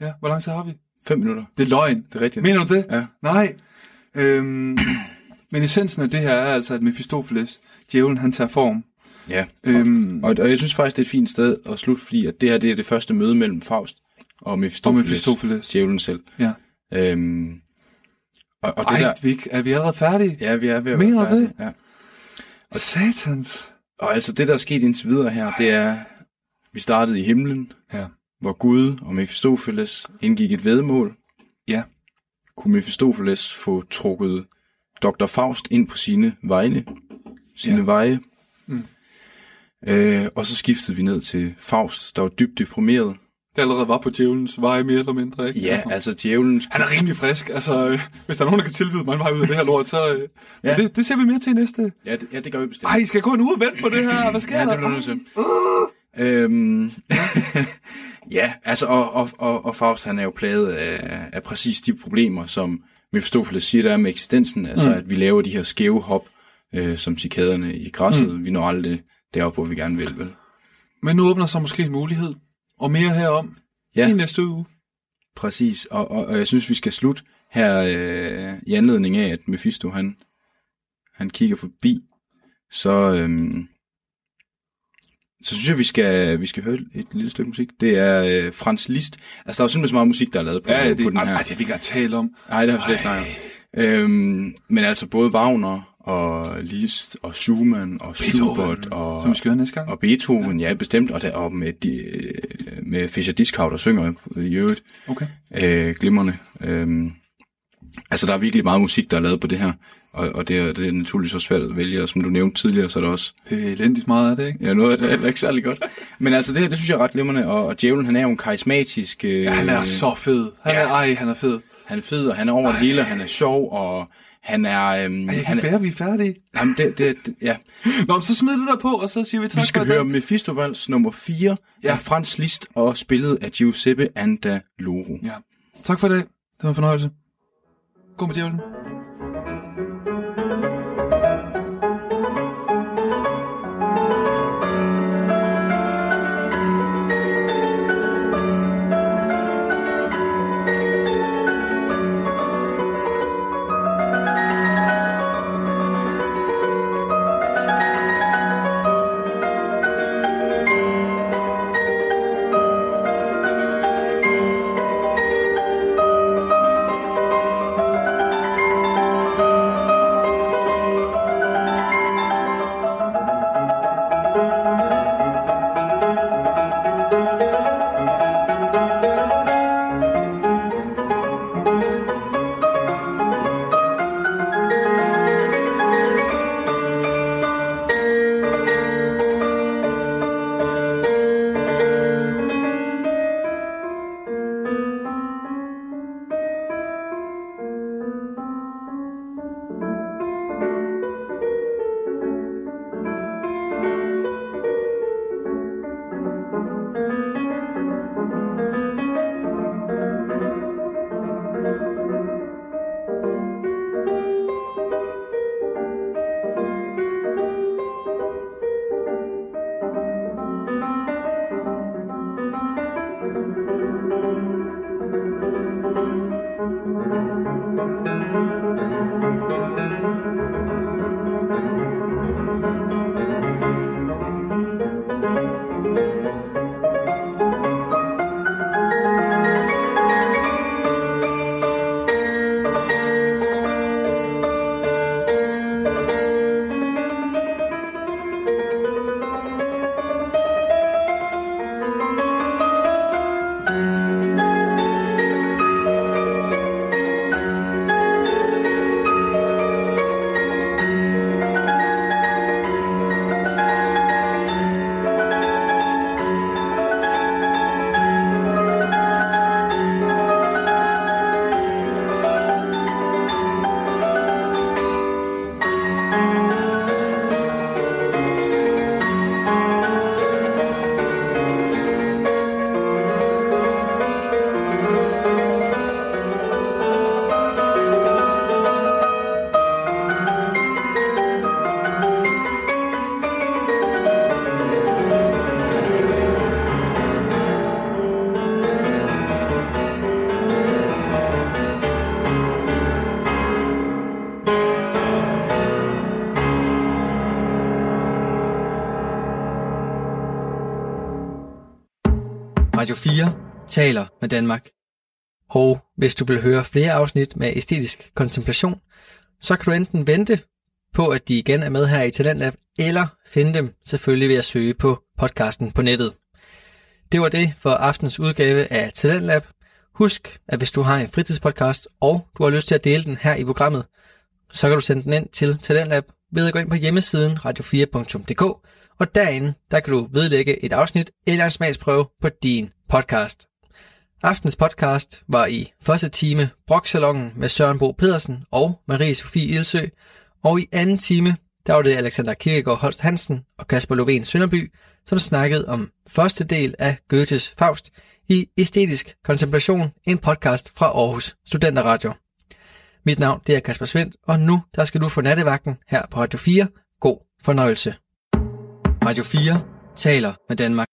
ja, hvor lang tid har vi? Fem minutter. Det er løgn. Det er rigtigt. Mener du det? Ja. Nej. Øhm, men essensen af det her er altså, at Mephistopheles, djævlen, han tager form. Ja. Øhm, Og, og jeg synes faktisk, det er et fint sted at slutte, fordi at det her det er det første møde mellem Faust og og Mephistopheles, djævlen selv. Ja. Øhm, og, og det Ej, der, vi, er vi allerede færdige? ja, vi er ved at Mener være du det? færdige. Ja. Satans. Og altså det, der er sket indtil videre her, det er, vi startede i himlen, Ja. hvor Gud og Mephistopheles indgik et vedmål. Ja. Kunne Mephistopheles få trukket Dr. Faust ind på sine vegne, sine ja. veje. Øh, og så skiftede vi ned til Faust, der var dybt deprimeret. Det allerede var på djævelens vej, mere eller mindre, ikke? Ja, altså djævlen... Han er rimelig frisk. Altså, øh, hvis der er nogen, der kan tilbyde mig en vej ud af det her lort, så... Øh, ja. Det, det ser vi mere til næste. Ja, det, ja, det gør vi bestemt. Ej, I skal gå en uge og vente på det her. Hvad sker Ja, der? det bliver nødt til. Øhm, ja, altså, og, og, og, og Faust, han er jo plaget af, af præcis de problemer, som Mephistopheles siger, der er med eksistensen. Altså, mm. at vi laver de her skæve hop, øh, som cikaderne i græsset. Mm. Vi når aldrig deroppe, hvor vi gerne vil, vel? Men nu åbner sig måske en mulighed. Og mere herom Ja. i næste uge. Præcis, og, og, og jeg synes, vi skal slutte her øh, i anledning af, at Mephisto, han, han kigger forbi. Så, øhm, så synes jeg, vi skal, vi skal høre et lille stykke musik. Det er øh, Frans Liszt. Altså, der er jo simpelthen så meget musik, der er lavet på, Ja, på det, den her. ej, det vil jeg ikke tale om. Nej, det har vi slet ikke snakket om. Øhm, men altså både Wagner og Liszt og Schumann og Schubert og, Som vi skal høre næste gang. og Beethoven, ja, bestemt, og, der, og med, de, øh, med Fischer Discount, der synger i øvrigt Okay. øh, glimrende. Øhm, altså, der er virkelig meget musik, der er lavet på det her, og, og det, er, det er naturligvis også svært at vælge, og som du nævnte tidligere, så er der også Det er elendigt meget af det, ikke? ja, noget af det er ikke særlig godt. Men altså, det her, det synes jeg er ret glimrende, og, og djævlen, han er jo en karismatisk... Øh, Ja, han er så fed. Han ja. er, ej, han er fed. Han er fed, og han er over det hele, og han er sjov, og han er... Øhm, Ej, jeg han kan er bære, vi er færdige. jamen, det, det, det, ja. Nå, så smid det der på, og så siger vi tak Vi skal for høre Mephistopheles nummer 4 Ja. af Frans Liszt, og spillet af Giuseppe Andaloro. Ja. Tak for i dag. Det var en fornøjelse. Gå med djævlen. Taler med Danmark. Og hvis du vil høre flere afsnit med æstetisk kontemplation, så kan du enten vente på, at de igen er med her i Talentlab, eller finde dem selvfølgelig ved at søge på podcasten på nettet. Det var det for aftens udgave af Talentlab. Husk, at hvis du har en fritidspodcast, og du har lyst til at dele den her i programmet, så kan du sende den ind til Talentlab ved at gå ind på hjemmesiden radio4.dk, og derinde der kan du vedlægge et afsnit eller en smagsprøve på din podcast. Aftens podcast var i første time Broksalongen med Søren Bo Pedersen og Marie Sofie Ilsø, og i anden time der var det Alexander Kirkegaard Holst Hansen og Kasper Lovén Sønderby, som snakkede om første del af Goethes Faust i Æstetisk Kontemplation, en podcast fra Aarhus Studenterradio. Mit navn det er Kasper Svendt, og nu der skal du få nattevagten her på Radio 4. God fornøjelse. Radio 4 taler med Danmark.